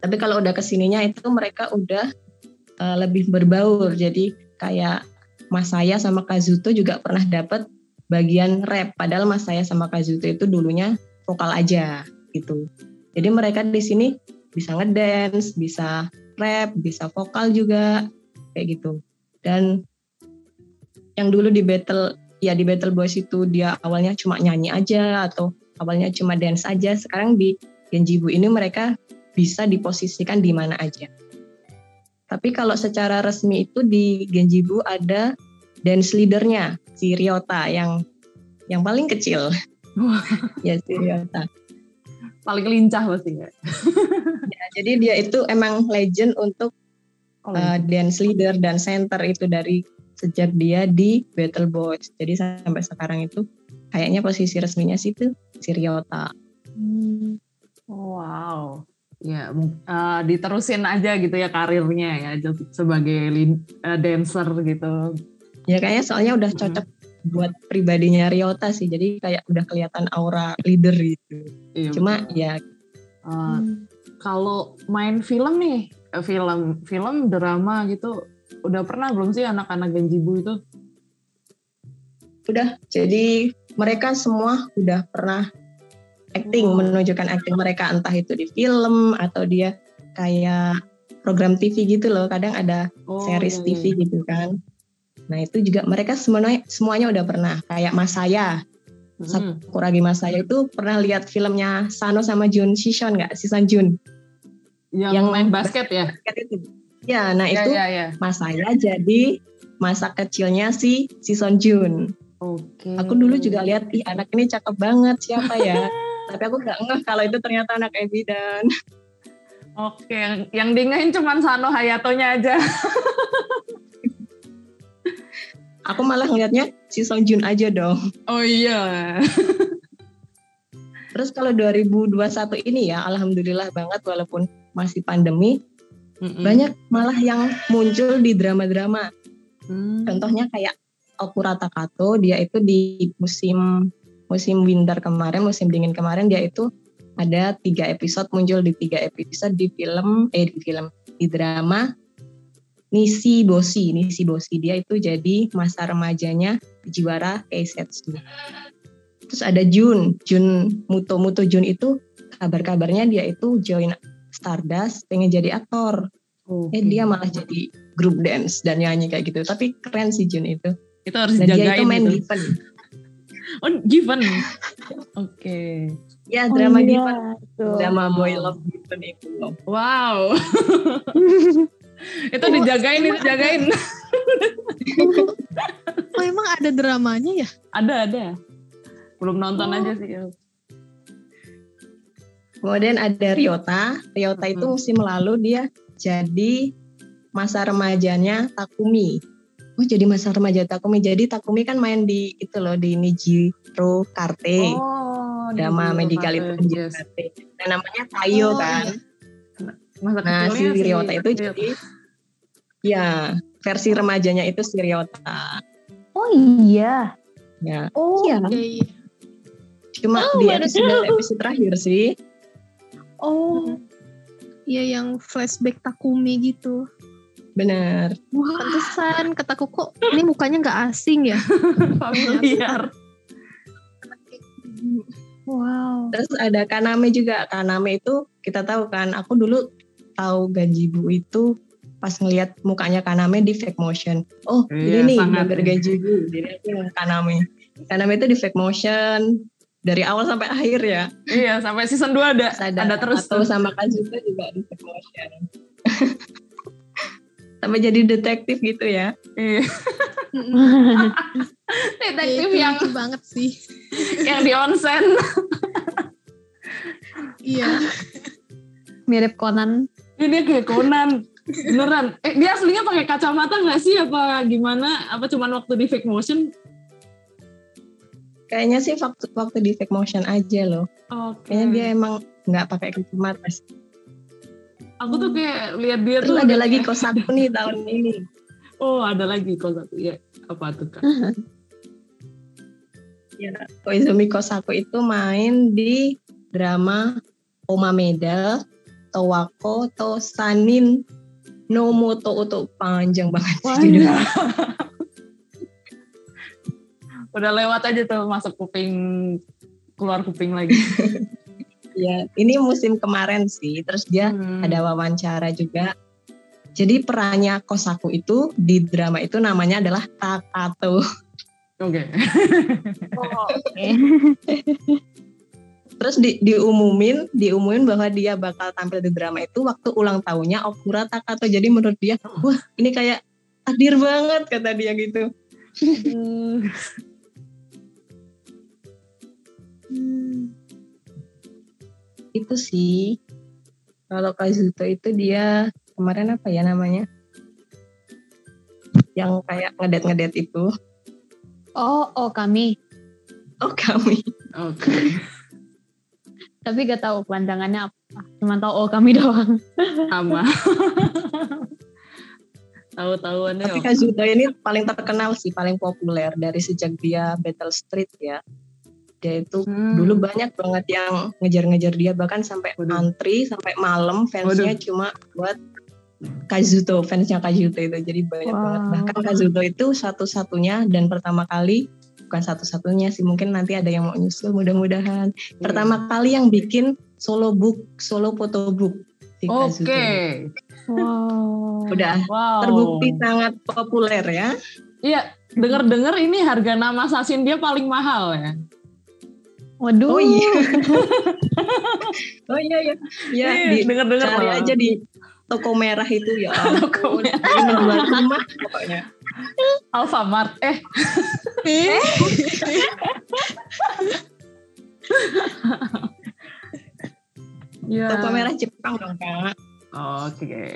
Tapi kalau udah ke sininya itu mereka udah uh, lebih berbaur. Jadi kayak Mas saya sama Kazuto juga pernah dapat bagian rap padahal Mas saya sama Kazuto itu dulunya vokal aja gitu. Jadi mereka di sini bisa ngedance, bisa rap, bisa vokal juga kayak gitu. Dan yang dulu di battle ya di Battle Boys itu dia awalnya cuma nyanyi aja atau awalnya cuma dance aja. Sekarang di Genjibu ini mereka bisa diposisikan di mana aja. Tapi kalau secara resmi itu di Genjibu ada dance leadernya si Ryota yang yang paling kecil. [laughs] ya si Ryota. Paling lincah pasti ya. [laughs] ya. Jadi dia itu emang legend untuk oh, uh, dance leader dan center itu dari sejak dia di Battle Boys. Jadi sampai sekarang itu kayaknya posisi resminya sih itu si Ryota. Hmm. Wow ya uh, diterusin aja gitu ya karirnya ya sebagai uh, dancer gitu. Ya kayaknya soalnya udah cocok hmm. buat pribadinya Ryota sih. Jadi kayak udah kelihatan aura leader gitu. Iya, Cuma betul. ya uh, hmm. kalau main film nih, film film drama gitu udah pernah belum sih anak-anak Genjibu itu? Udah. Jadi mereka semua udah pernah acting menunjukkan acting mereka. Entah itu di film atau dia kayak program TV gitu loh. Kadang ada oh, series iya, TV iya. gitu kan. Nah itu juga mereka semuanya semuanya udah pernah. Kayak Mas saya. Hmm. Sakuragi Mas saya itu pernah lihat filmnya Sano sama Jun. Shishon nggak? Sisan Jun. Yang, yang main basket ya? basket itu ya nah ya, itu ya, ya. Mas saya jadi masa kecilnya si Sison Jun Oke. Okay. Aku dulu juga lihat, ih anak ini cakep banget siapa ya? [laughs] tapi aku nggak ngeh kalau itu ternyata anak Ebidan [laughs] oke yang, yang dingain cuma Sano Hayatonya aja [laughs] aku malah ngelihatnya si Song Jun aja dong oh iya terus kalau 2021 ini ya alhamdulillah banget walaupun masih pandemi Mm-mm. banyak malah yang muncul di drama-drama mm. contohnya kayak Okurata Kato dia itu di musim musim winter kemarin, musim dingin kemarin dia itu ada tiga episode muncul di tiga episode di film eh di film di drama Nisi Bosi Nisi Bosi dia itu jadi masa remajanya juara Keisetsu terus ada Jun Jun Muto Muto Jun itu kabar-kabarnya dia itu join Stardust pengen jadi aktor okay. eh dia malah jadi grup dance dan nyanyi kayak gitu tapi keren sih Jun itu itu harus dan dia itu main itu. given [laughs] Oh, Given. Oke. Okay. Ya, drama oh, iya. Given. Drama Boy Love Given itu. Wow. [laughs] itu dijagain, itu dijagain. oh, emang ada dramanya ya? Ada, ada. Belum nonton oh. aja sih. Kemudian ada Ryota. Ryota itu musim lalu dia jadi masa remajanya Takumi. Oh jadi masa remaja Takumi. Jadi Takumi kan main di itu loh di Nijiro Karte. Oh, drama medical itu Nijiro. Karte dan namanya Tayo oh, kan. Masa nah si Ryota itu iya. jadi ya versi remajanya itu si Ryota. Oh iya. Ya. Oh iya, iya. cuma oh, di episode episode terakhir sih Oh, Iya yang flashback Takumi gitu. Bener. Pantesan kataku kok ini mukanya nggak asing ya. [laughs] Familiar. wow. Terus ada Kaname juga. Kaname itu kita tahu kan, aku dulu tahu Gajibu itu pas ngelihat mukanya Kaname di fake motion. Oh, Iya, ini nih sangat. gambar Gajibu. Jadi aku yang Kaname. Kaname itu di fake motion dari awal sampai akhir ya. Iya, sampai season 2 ada. Ada, ada terus atau tuh. sama Kazuto juga di fake motion. [laughs] sampai jadi detektif gitu ya. Iya. [laughs] Detektif Itu yang lucu banget sih. yang di onsen. Iya. Mirip Conan. Ini kayak Conan. Beneran. Eh, dia aslinya pakai kacamata nggak sih apa gimana? Apa cuman waktu di fake motion? Kayaknya sih waktu, waktu di fake motion aja loh. Oke. Kayaknya dia emang nggak pakai kacamata sih. Aku tuh kayak lihat dia Terus tuh ada lagi kayak- Kosaku nih [laughs] tahun ini. Oh, ada lagi kok satu. Ya, apa tuh Kak? Ya, Koizumi Kosaku itu main di drama Oma Medal, Towako, Tosanin, Nomoto Uto panjang banget judulnya. [laughs] Udah lewat aja tuh masuk kuping keluar kuping lagi. [laughs] Ya, ini musim kemarin sih. Terus dia Hmm. ada wawancara juga. Jadi perannya Kosaku itu di drama itu namanya adalah Takato. Oke. Oh, oke. [laughs] Terus di, diumumin, diumumin bahwa dia bakal tampil di drama itu waktu ulang tahunnya Okura Takato. Jadi menurut dia, wah ini kayak hadir banget kata dia gitu. Hmm. Itu sih. Kalau Kazuto itu dia kemarin apa ya namanya? Yang kayak ngedet-ngedet itu. Oh, oh kami. Oh kami. Oke. [laughs] Tapi gak tahu pandangannya apa. Cuma tahu oh kami doang. [laughs] Sama. [laughs] Tahu-tahuannya. Tapi Kazuto ini paling terkenal sih, paling populer dari sejak dia Battle Street ya. Dia itu Hmm. dulu banyak banget yang ngejar-ngejar dia bahkan sampai Waduh. antri sampai malam fansnya cuma buat Kazuto fansnya Kazuto itu jadi banyak Wow. banget bahkan Kazuto itu satu-satunya dan pertama kali bukan satu-satunya sih mungkin nanti ada yang mau nyusul mudah-mudahan Iya. pertama kali yang bikin solo book solo photo book si Oke. Kazuto ini. Wow. udah Wow. terbukti sangat populer ya Iya, denger-denger ini harga nama sasin dia paling mahal ya. Waduh. oh iya [laughs] oh iya ya ya Iya, di, denger-denger cari malah. aja di toko merah itu ya [laughs] Toko merah. Menjual rumah pokoknya Alfamart. Eh, [laughs] ya. toko merah Jepang dong kak Oke.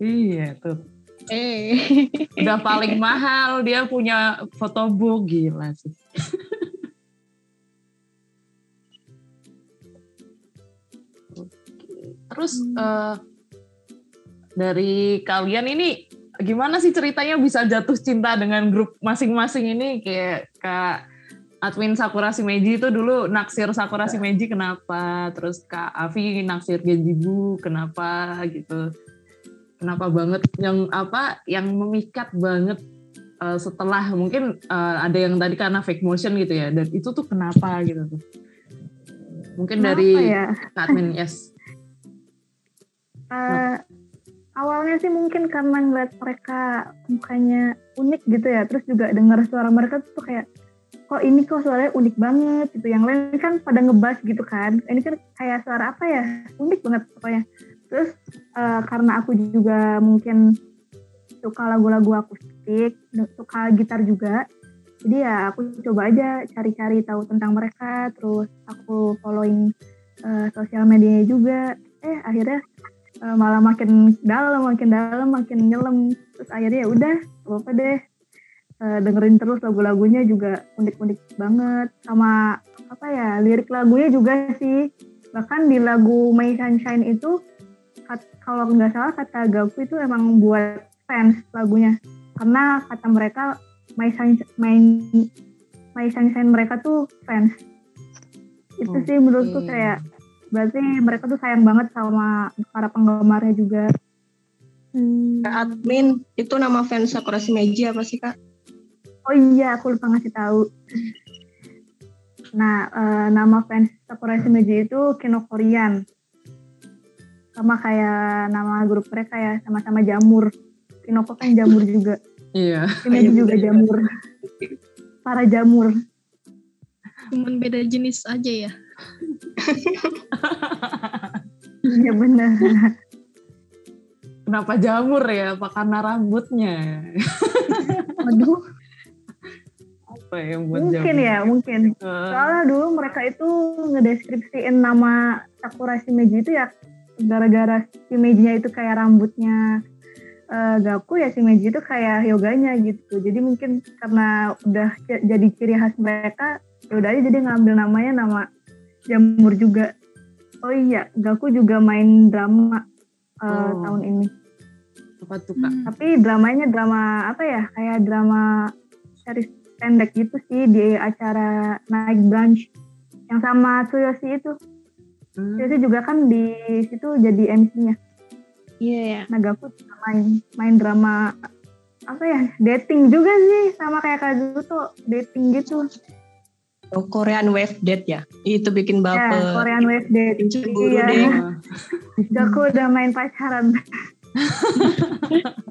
Iya tuh. Eh. Udah paling mahal dia punya fotobook gila sih. Terus eh, dari kalian ini gimana sih ceritanya bisa jatuh cinta dengan grup masing-masing ini kayak Kak admin Sakura Shimeji itu dulu naksir Sakura Shimeji kenapa? Terus Kak Avi naksir Genjibu kenapa gitu? Kenapa banget yang apa yang memikat banget eh, setelah mungkin eh, ada yang tadi karena fake motion gitu ya dan itu tuh kenapa gitu tuh? Mungkin Kenapa dari ya? Kak admin yes. Eh, awalnya sih mungkin karena ngeliat mereka mukanya unik gitu ya, terus juga dengar suara mereka tuh kayak kok ini kok suaranya unik banget gitu. Yang lain kan pada ngebas gitu kan. Ini kan kayak suara apa ya? Unik banget pokoknya. Terus eh, karena aku juga mungkin suka lagu-lagu akustik, suka gitar juga. Jadi ya aku coba aja cari-cari tahu tentang mereka, terus aku following eh, sosial medianya juga. Eh akhirnya eh, malah makin dalam, makin dalam, makin nyelam. Terus akhirnya ya udah, apa deh. Eh, dengerin terus lagu-lagunya juga unik-unik banget. Sama apa ya, lirik lagunya juga sih. Bahkan di lagu My Sunshine itu, kalau nggak salah kata Gaku itu emang buat fans lagunya. Karena kata mereka My Sunshine, My, My Sunshine mereka tuh fans. Itu sih menurutku kayak Berarti mereka tuh sayang banget sama para penggemarnya juga. Hmm. Admin itu nama fans Sakura Shimeji apa sih kak? Oh iya, aku lupa ngasih tahu. Nah, eh, nama fans Sakura Shimeji itu Kinokorian. Sama kayak nama grup mereka ya, sama-sama jamur. Kinoko kan jamur juga. Iya. Shimeji juga jamur. Para jamur. Cuman beda jenis aja ya. Iya benar. Kenapa jamur ya? Apa karena rambutnya? Waduh, Apa yang buat mungkin jamur? ya, mungkin. Eh, Soalnya dulu mereka itu ngedeskripsiin nama Sakura Shimeji itu ya gara-gara Shimeji-nya itu kayak rambutnya eh, Gaku ya Shimeji itu kayak yoganya gitu. Jadi mungkin karena udah jadi ciri khas mereka, ya udah aja jadi ngambil namanya nama jamur juga. Oh iya, Gaku juga main drama eh, Oh. tahun ini. apa tuh kak? Hmm. Tapi dramanya drama apa ya? Kayak drama series pendek gitu sih di acara Night Brunch yang sama Tsuyoshi itu. Hmm. Tsuyoshi juga kan di situ jadi MC-nya. Iya ya. Nagaku juga main main drama apa ya? Dating juga sih sama kayak Kazuto, dating gitu. Oh, Korean Wave Date ya? Itu bikin Ya, baper. Korean Wave Date. Bikin cemburu Iya. deh. Gaku udah main pacaran. [laughs]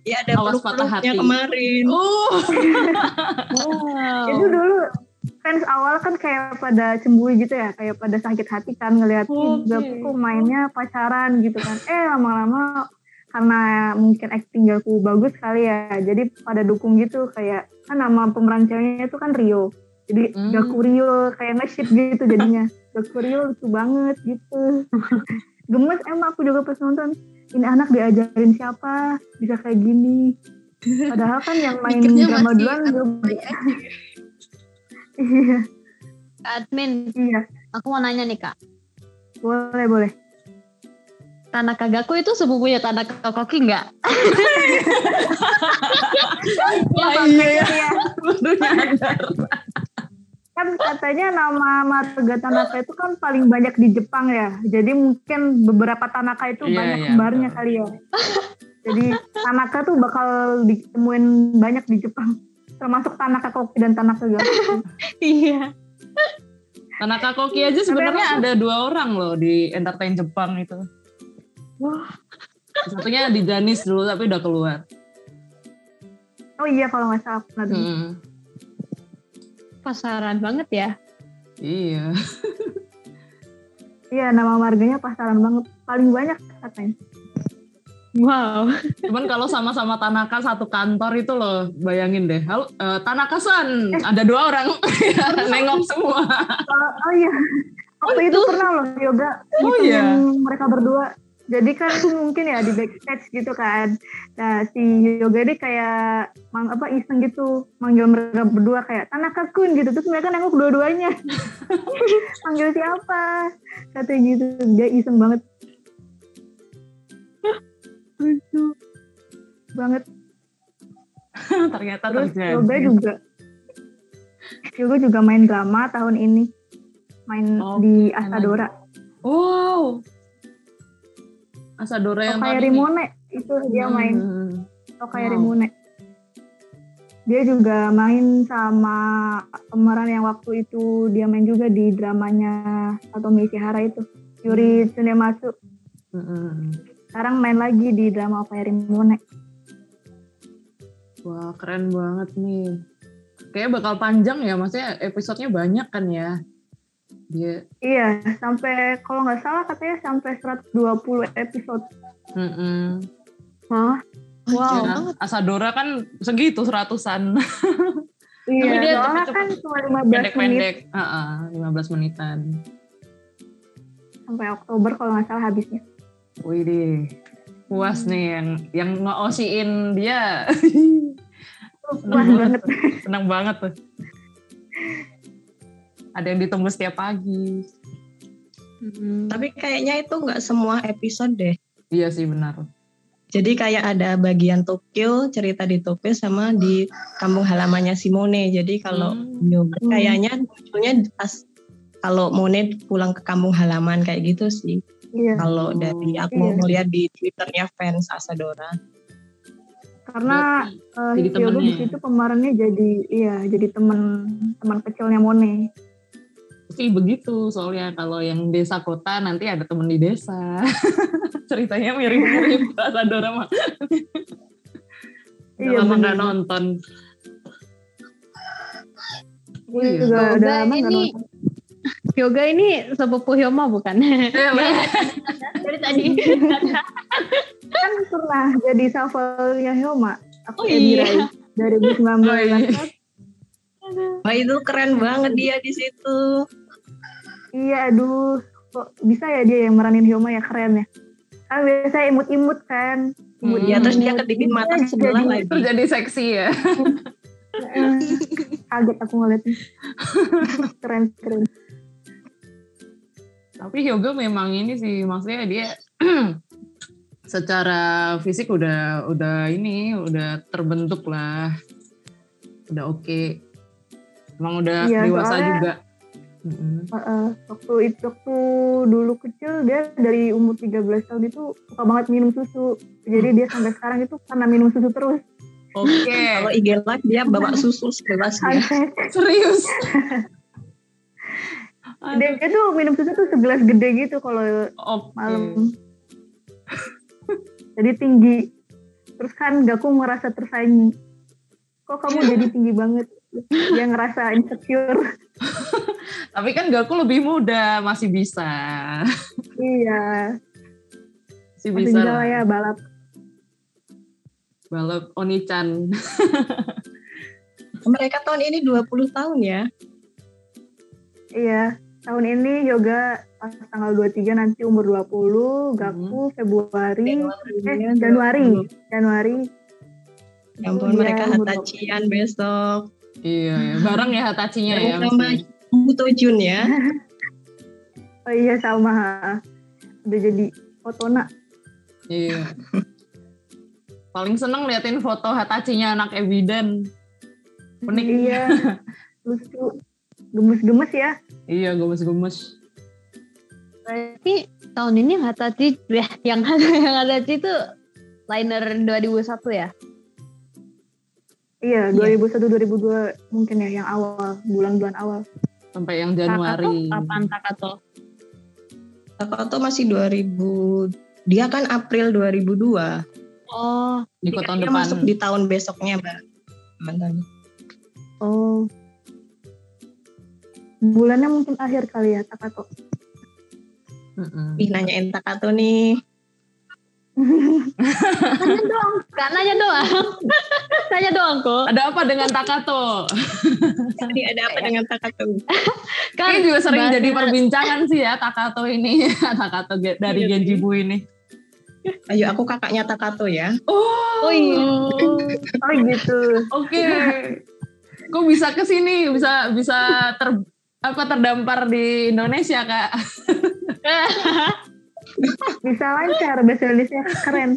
Iya ada Awas patah hati. kemarin. Uh. [laughs] Itu dulu fans awal kan kayak pada cemburu gitu ya, kayak pada sakit hati kan ngeliat Oke. "Ih, Gaku kok mainnya pacaran gitu kan. Eh lama-lama karena mungkin acting Gaku bagus kali ya, jadi pada dukung gitu kayak kan nama pemeran ceweknya itu kan Rio. Jadi Hmm. Gaku Rio kayak nge-ship gitu jadinya. [laughs] Gaku Rio lucu banget gitu. [laughs] Gemes emang aku juga pas nonton. Ini anak diajarin siapa bisa kayak gini. Padahal kan yang main Mikirnya drama duluan. Iya, Admin, iya. aku mau nanya nih kak. Boleh, boleh. Tanaka Gaku itu sepupunya Tanaka Koki nggak? Wah, [laughs] iya. Iya. Baru nyadar. Kan katanya nama marga Tanaka itu kan paling banyak di Jepang ya. Jadi mungkin beberapa Tanaka itu Iya, banyak iya, kembarnya betul. kali ya. Jadi Tanaka tuh bakal ditemuin banyak di Jepang. Termasuk Tanaka Koki dan Tanaka Gaku. [laughs] Iya. Tanaka Koki aja sebenarnya ada dua orang loh di entertain Jepang itu. Wah. Satunya di Janis dulu tapi udah keluar. Oh iya kalau nggak salah. Hmm. Pasaran banget ya. Iya. [laughs] Iya nama marganya pasaran banget. Paling banyak katanya. Wow. [laughs] Cuman kalau sama-sama Tanaka satu kantor itu loh, bayangin deh. Halo, eh, Tanaka-san, ada dua orang [laughs] nengok semua. Oh, oh iya. Waktu itu pernah loh yoga Oh iya. mereka berdua. Jadi kan mungkin ya di backstage gitu kan. Nah si yoga ini kayak mang apa iseng gitu manggil mereka berdua kayak Tanaka Kun gitu. Terus mereka nengok dua-duanya. [laughs] Manggil siapa? Katanya gitu. Dia iseng banget. Lucu banget. [laughs] Ternyata Terus terjadi. yoga juga. Yoga juga main drama tahun ini. Main Oh, di main Asadora. Wow. Asadora yang ini. Rimone itu dia main Hmm. Tokai Wow. Rimone. Dia juga main sama pemeran yang waktu itu dia main juga di dramanya atau Ishihara itu Yuri Tsunematsu. Hmm. Sekarang main lagi di drama Tokai Rimone. Wah, keren banget nih. Kayaknya bakal panjang ya, maksudnya episodenya banyak kan ya. Dia Iya, sampai kalau nggak salah katanya sampai 120 episode. Mm-mm. Hah? Ya Wow. kan? Asadora kan segitu seratusan. Iya, Tapi dia soalnya kan cuma 15 menit Pendek-pendek. Heeh, 15 menitan. sampai Oktober kalau nggak salah habisnya. Wih deh. Puas nih yang yang nge-OC-in dia. Puas banget. Senang banget tuh. Ada yang ditunggu setiap pagi. Tapi kayaknya itu nggak semua episode deh. Iya sih benar. Jadi kayak ada bagian Tokyo, cerita di Tokyo sama di kampung halamannya Simone. Jadi kalau Hmm. nyoba kayaknya munculnya pas kalau Monet pulang ke kampung halaman kayak gitu sih. Iya. Kalau dari aku Iya. melihat di twitternya fans Asadora. Karena jadi Hyogo di temennya. situ pemerannya jadi iya jadi teman teman kecilnya Mone. Sih begitu soalnya kalau yang desa kota nanti ada temen di desa [laughs] ceritanya mirip-mirip [laughs] Asadora mah Iya, lama bener. nggak nonton Gue Iya. juga Yoga udah lama ini nonton. Yoga ini sepupu Hyoma bukan? [laughs] Mbak. Dari tadi. kan pernah jadi shuffle-nya Hyoma. Aku Oh, iya. Rai 2019 Oh, iya. Wah itu keren banget dia di situ. Iya, aduh. Kok bisa ya dia yang meranin Hyoma ya keren ya. Kan biasa imut-imut kan. Imut Hmm. Ya terus dia kedipin mata sebelah lagi. terus jadi seksi ya [laughs] Kaget aku ngeliatnya. keren, keren. tapi Hyoga memang ini sih maksudnya dia [clears throat] secara fisik udah udah ini udah terbentuk lah udah oke emang udah Iya, dewasa soalnya- juga Mm-mm. Heeh. waktu itu waktu dulu kecil dia dari umur 13 tahun itu suka banget minum susu. Jadi dia sampai sekarang itu karena minum susu terus. oke [laughs] Kalau IG live dia bawa susu segelas ya. [laughs] Serius [laughs] dia, dia tuh minum susu tuh segelas gede gitu kalau oke malam. Jadi tinggi. Terus kan Gaku ngerasa tersaingi. Kok kamu jadi tinggi banget? Dia ngerasa insecure. [laughs] tapi kan Gaku lebih muda masih bisa iya. masih Masih bisa bisa lah. lah ya balap. balap Onichan [laughs] Mereka tahun ini 20 tahun ya. Iya. Tahun ini yoga pas tanggal 23 nanti umur 20, Gaku Februari, eh Januari, Januari. Ya ampun Iya, mereka umur hatachian besok. Iya ya bareng ya Hatachinya ya Bareng sama. Buto Jun ya. [laughs] Oh iya sama. Udah jadi Otona. Iya. Paling seneng liatin foto Hatachinya anak Ebidan. Unik. Iya. [laughs] Lucu. Gemes-gemes ya. Iya, gemes-gemes. Berarti tahun ini Hatachi ya, [laughs] yang yang Hatachi itu liner 2001 ya? Iya, 2001 2002 mungkin ya yang awal, bulan-bulan awal. Sampai yang Takato Januari. kapan Takato? Takato masih 2000. Dia kan April 2002. Oh, Di tahun dia depan. masuk di tahun besoknya, Mbak. Mantan. Oh. Bulannya mungkin akhir kali ya Takato. Mm-mm. Ih, nanyain Takato nih. Nanya doang, Kak, nanya doang. [laughs] nanya doang kok. Ada apa dengan Takato? Tadi ada apa dengan Takato? [laughs] Kayaknya juga sering bahasnya- jadi perbincangan sih ya Takato ini. [laughs] Takato dari Iya, Genjibu ini. Ayo aku kakaknya Takato ya. Oh, Oh iya. Oh gitu. Oke. Kok bisa ke sini? Bisa bisa ter apa terdampar di Indonesia, Kak? Bisa lancar bahasa Indonesia keren.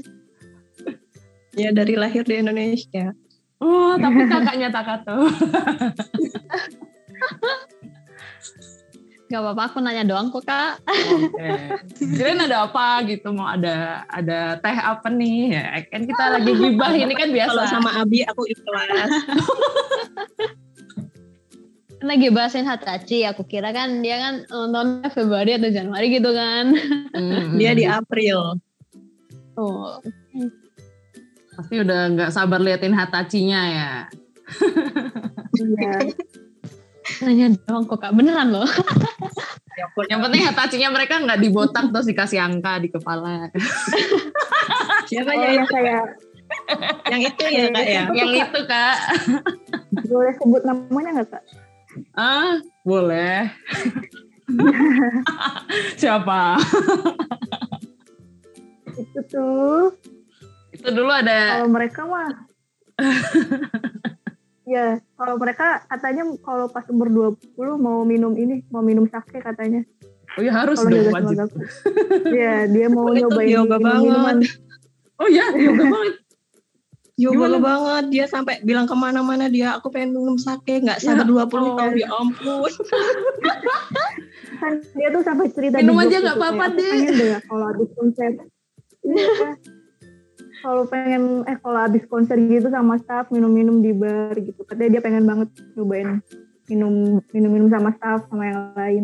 Ya dari lahir di Indonesia. Oh, tapi kakaknya Takato. Gak apa-apa, aku nanya doang kok kak. Oke. Kirain ada apa gitu, mau ada ada teh apa nih? Ya, kan kita lagi gibah ini kan biasa. Kalau sama Abi aku ikhlas. [laughs] Lagi bahasin Hatachi, aku kira kan dia kan nontonnya Februari atau Januari gitu kan. Hmm, Dia di April. Oh, pasti udah nggak sabar liatin Hatachinya ya. Iya. nanya doang kok kak, beneran loh. Ya ampun. Yang penting Hatachinya mereka nggak dibotak terus dikasih angka di kepala. Siapa Oh ya ya itu? kayak Yang itu ya kak ya. Yang itu kak. boleh sebut namanya nggak kak? Ah, boleh. [laughs] Siapa? Itu tuh Itu dulu ada kalau mereka mah [laughs] ya kalau mereka katanya kalau pas umur 20 mau minum ini mau minum sake katanya Oh ya harus kalau dong wajib. Iya dia mau nyobain yoga banget. Oh ya, yoga banget. Yo banget dia sampai bilang ke mana-mana dia aku pengen minum sake nggak sadar 20 Allah. tahun ya ampun. [laughs] kan dia tuh sampai cerita Minum aja nggak gitu, apa-apa, Dek. pengen deh ya kalau habis konser Iya. kalau pengen eh kalau habis konser gitu sama staff minum-minum di bar gitu katanya dia pengen banget nyobain minum minum-minum sama staff sama yang lain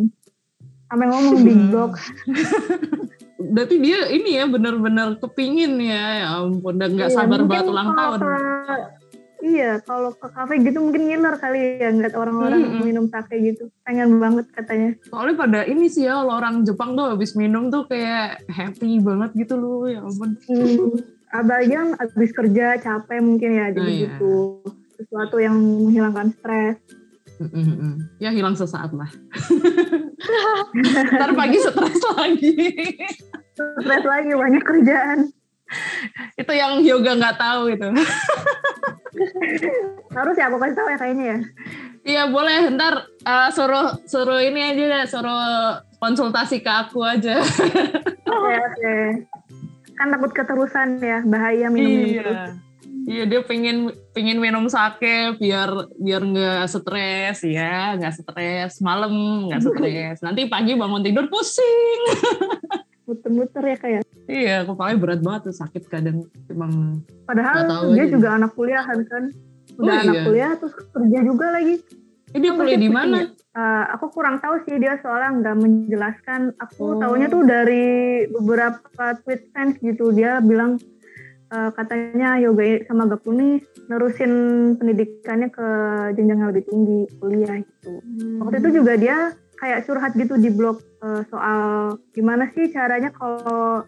sampai ngomong di Hmm. blog [laughs] Berarti dia ini ya benar-benar kepingin ya, ya ampun, dan nggak Iya, sabar banget ulang kalau tahun. ke- iya kalau ke kafe gitu mungkin ngiler kali ya ngeliat orang-orang Mm-mm. minum sake gitu pengen banget katanya Soalnya pada ini sih ya, kalau orang Jepang tuh habis minum tuh kayak happy banget gitu loh, ya ampun. Hmm, abang habis kerja capek mungkin ya jadi Oh, iya. gitu sesuatu yang menghilangkan stres Mm-mm. Ya hilang sesaat lah. [laughs] Ntar pagi stres lagi. stres lagi banyak kerjaan itu yang yoga nggak tahu itu. harus ya aku kasih tahu ya kayaknya ya Iya boleh, ntar uh, suruh suruh ini aja deh, suruh konsultasi ke aku aja. oke oke kan takut keterusan ya bahaya minum minum terus iya. Dia pengen pengen minum sake biar biar nggak stres ya nggak stres malam nggak stres nanti pagi bangun tidur pusing [laughs] muter-muter ya kayak iya kepalanya berat banget tuh sakit kadang emang padahal dia aja. juga anak kuliahan kan udah Oh, anak iya. kuliah terus kerja juga lagi ini dia kuliah di mana ya? Eh, aku kurang tahu sih dia soalnya nggak menjelaskan aku Oh. taunya tuh dari beberapa tweet fans gitu dia bilang eh, katanya yoga sama Gakuni nerusin pendidikannya ke jenjang yang lebih tinggi kuliah gitu. Waktu itu juga dia kayak curhat gitu di blog eh, soal gimana sih caranya kalau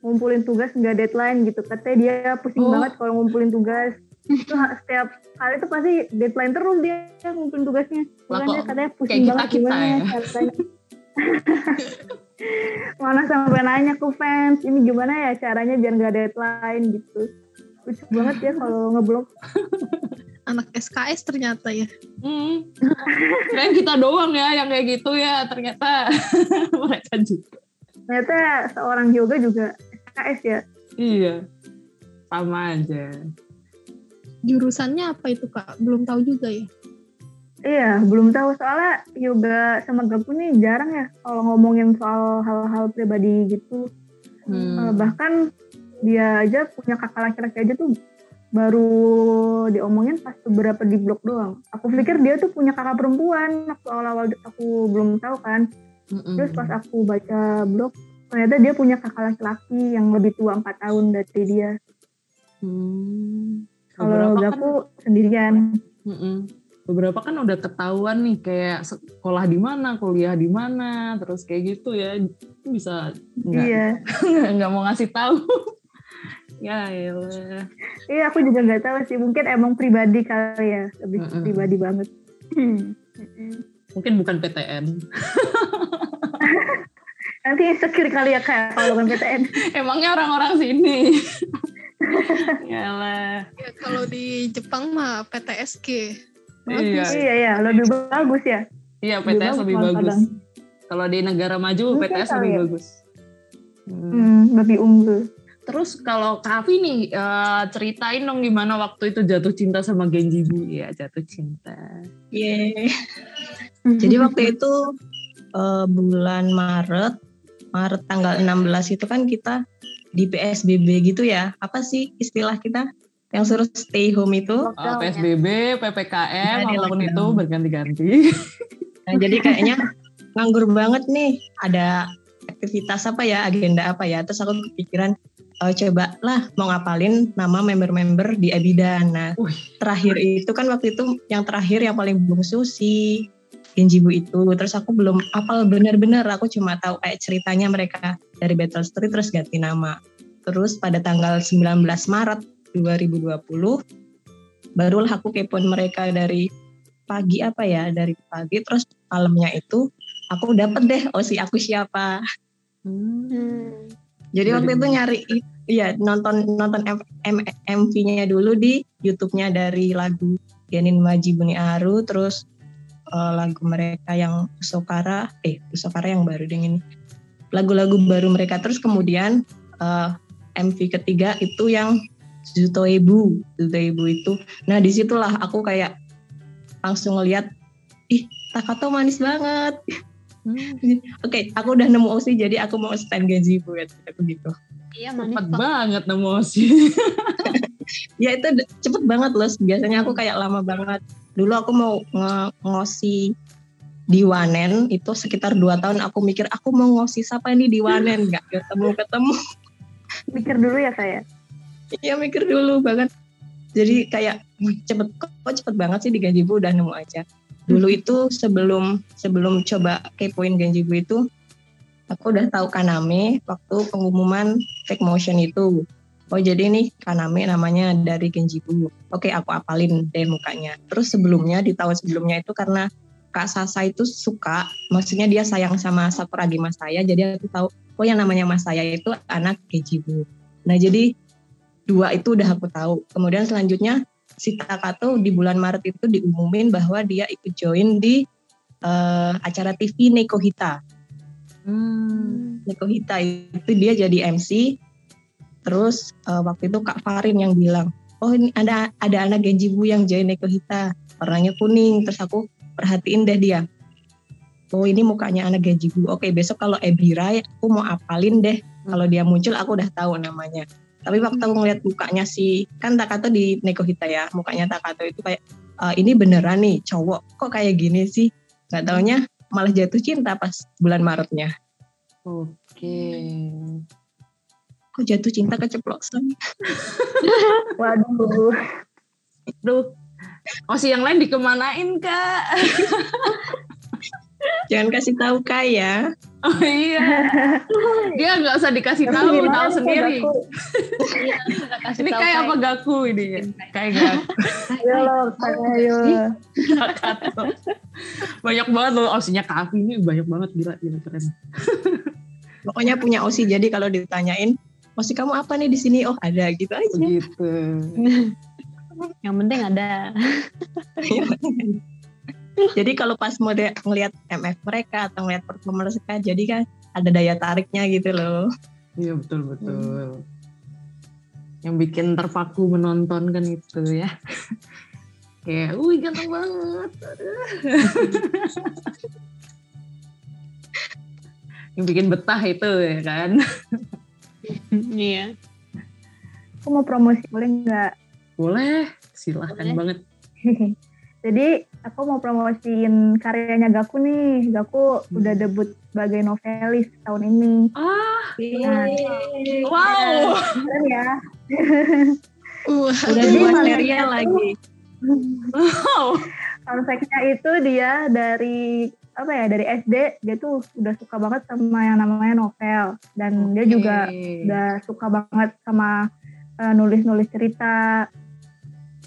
ngumpulin tugas nggak deadline gitu. Katanya dia pusing Oh. banget kalau ngumpulin tugas. Itu setiap kali itu pasti deadline terus dia ngumpulin tugasnya. Kok katanya pusing kayak kita- banget kita gimana ya? caranya [laughs] mana sampai nanya ke fans ini gimana ya caranya biar nggak deadline gitu lucu banget ya kalau ngeblok [laughs] Anak SKS ternyata ya. hmm. Kirain kita doang ya yang kayak gitu ya ternyata [laughs] mereka juga ternyata seorang yoga juga SKS ya iya sama aja Jurusannya apa itu kak? Belum tahu juga ya. Iya, belum tahu soalnya yoga sama Gapu nih jarang ya kalau ngomongin soal hal-hal pribadi gitu. Hmm. Eh, bahkan dia aja punya kakak laki-laki aja tuh baru diomongin pas beberapa di blog doang. Aku pikir dia tuh punya kakak perempuan waktu awal-awal aku belum tahu kan. Mm-mm. Terus pas aku baca blog ternyata dia punya kakak laki-laki yang lebih tua 4 tahun dari dia. Hmm. Kalau Beberapa kan- Gapu sendirian. Mm-mm. Beberapa kan udah ketahuan nih kayak sekolah di mana, kuliah di mana, terus kayak gitu ya bisa nggak Iya. [laughs] nggak mau ngasih tahu. [laughs] ya elah. Iya, aku juga nggak tahu sih. Mungkin emang pribadi kali ya, lebih Mm-mm. pribadi banget. [clears throat] Mungkin bukan PTN. [laughs] Nanti insecure kali ya kayak kalau bukan PTN. Emangnya orang-orang sini. ya elah. Ya, kalau di Jepang mah PTSG. Iya. iya iya, lebih bagus ya. Iya, Lebih PTS lebih malah bagus. Kalau di negara maju Mungkin PTS lebih ya. bagus. Hmm. Hmm, lebih unggul. Terus kalau Kavi nih eh, ceritain dong gimana waktu itu jatuh cinta sama Genji Bu ya jatuh cinta. Yeay. Jadi waktu itu eh, bulan Maret, Maret tanggal 16 itu kan kita di PSBB gitu ya. Apa sih istilah kita? Yang suruh stay home itu. Eh, PSBB, PPKM, apa pun lockdown. itu berganti-ganti. Nah, jadi kayaknya nganggur banget nih. Ada aktivitas apa ya, agenda apa ya. Terus aku kepikiran, eh, coba lah mau ngapalin nama member-member di Abidan. Nah, terakhir itu kan waktu itu yang terakhir yang paling bungsu si Genjibu itu. Terus aku belum apal bener-bener. Aku cuma tahu kayak ceritanya mereka dari Battle Street terus ganti nama. Terus pada tanggal 19 Maret 2020 barulah aku kepoin mereka dari pagi apa ya dari pagi terus malamnya itu aku dapet deh osi aku siapa. Hmm. jadi waktu itu nyari iya nonton nonton MV-nya dulu di YouTube-nya dari lagu Genin Maji Buni Aru terus eh, lagu mereka yang Usokara eh Usokara yang baru ini. Lagu-lagu baru mereka. Terus kemudian eh, MV ketiga itu yang Zutoebu Zutoebu itu. Nah di situlah aku kayak langsung ngeliat ih Takato manis banget. Hmm, [laughs] oke aku udah nemu OC jadi aku mau stand Genji buat aku gitu. Iya manis cepet kok. banget nemu sih. [laughs] ya itu cepet banget loh. Biasanya aku kayak lama banget. Dulu aku mau nge ngosi di Wanen itu sekitar dua tahun aku mikir aku mau ngosi siapa ini di Wanen? Nggak ketemu ketemu Mikir dulu ya saya. Iya mikir dulu banget. Jadi kayak "Wih, cepet kok cepet banget sih di Ganjibu udah nemu aja. Dulu itu sebelum sebelum coba kepoin Ganjibu itu aku udah tahu Kaname waktu pengumuman fake motion itu. Oh jadi nih Kaname namanya dari Genjibu oke aku apalin deh mukanya. Terus sebelumnya di tahun sebelumnya itu karena Kak Sasa itu suka maksudnya dia sayang sama Sakuragi mas saya jadi aku tahu oh yang namanya mas saya itu anak Genjibu nah jadi dua itu udah aku tahu kemudian selanjutnya si Takato di bulan Maret itu diumumin bahwa dia ikut join di eh, acara TV Neko Hita Hmm. Neko Hita itu dia jadi MC. Terus eh, waktu itu Kak Farin yang bilang, oh ini ada ada anak Genjibu yang join Neko Hita, warnanya kuning. Terus aku perhatiin deh dia. Oh ini mukanya anak Genjibu. Oke besok kalau Ebirai aku mau apalin deh. Kalau dia muncul aku udah tahu namanya. Tapi waktu aku ngeliat mukanya si kan Takato di Neko Hita ya, mukanya Takato itu kayak "Eh, ini beneran nih cowok kok kayak gini sih? Gak taunya malah jatuh cinta pas bulan Maretnya. Oke. Kok jatuh cinta keceplosan? [laughs] Waduh. Duh. Oh si yang lain dikemanain kak? [laughs] Jangan kasih tahu Kak ya. Oh iya. Dia nggak usah dikasih tahu, tahu sendiri. Iya, Ini tahu kayak apa kayak- gaku ini? Kayak gaku. Ayo loh, ayo. banyak banget loh osinya Kak Afi ini banyak banget gila gila keren. Pokoknya punya OSI jadi kalau ditanyain, OSI kamu apa nih di sini? Oh ada gitu aja. Begitu. Yang penting ada. Jadi kalau pas mau ngelihat MF mereka atau ngelihat performa mereka, jadi kan ada daya tariknya gitu loh. Iya betul betul. Yang bikin terpaku menonton kan itu ya. [laughs] Kayak, wih ganteng banget. [laughs] Yang bikin betah itu ya kan. [laughs] Iya. Aku mau promosi boleh nggak? Boleh, silahkan Boleh. banget. Jadi aku mau promosiin karyanya Gaku nih. Gaku udah debut sebagai novelis tahun ini. Ah, Nah, wow. keren ya. Uh, Udah dua material lagi. Wow. Konteksnya itu dia dari apa ya dari SD dia tuh udah suka banget sama yang namanya novel dan dia juga udah suka banget sama eh, nulis-nulis cerita.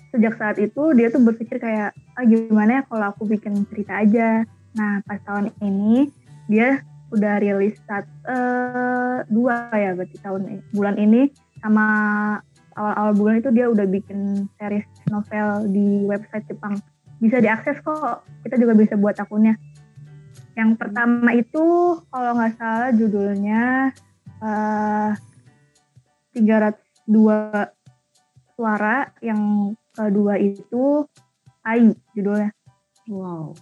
Sejak saat itu dia tuh berpikir kayak ah gimana ya kalau aku bikin cerita aja. Nah pas tahun ini dia udah rilis saat eh, dua ya berarti tahun bulan ini sama awal-awal bulan itu dia udah bikin series novel di website Jepang. Bisa diakses kok. Kita juga bisa buat akunnya. Yang pertama itu kalau nggak salah judulnya eh 302 suara, yang kedua itu Ai judulnya. Wow.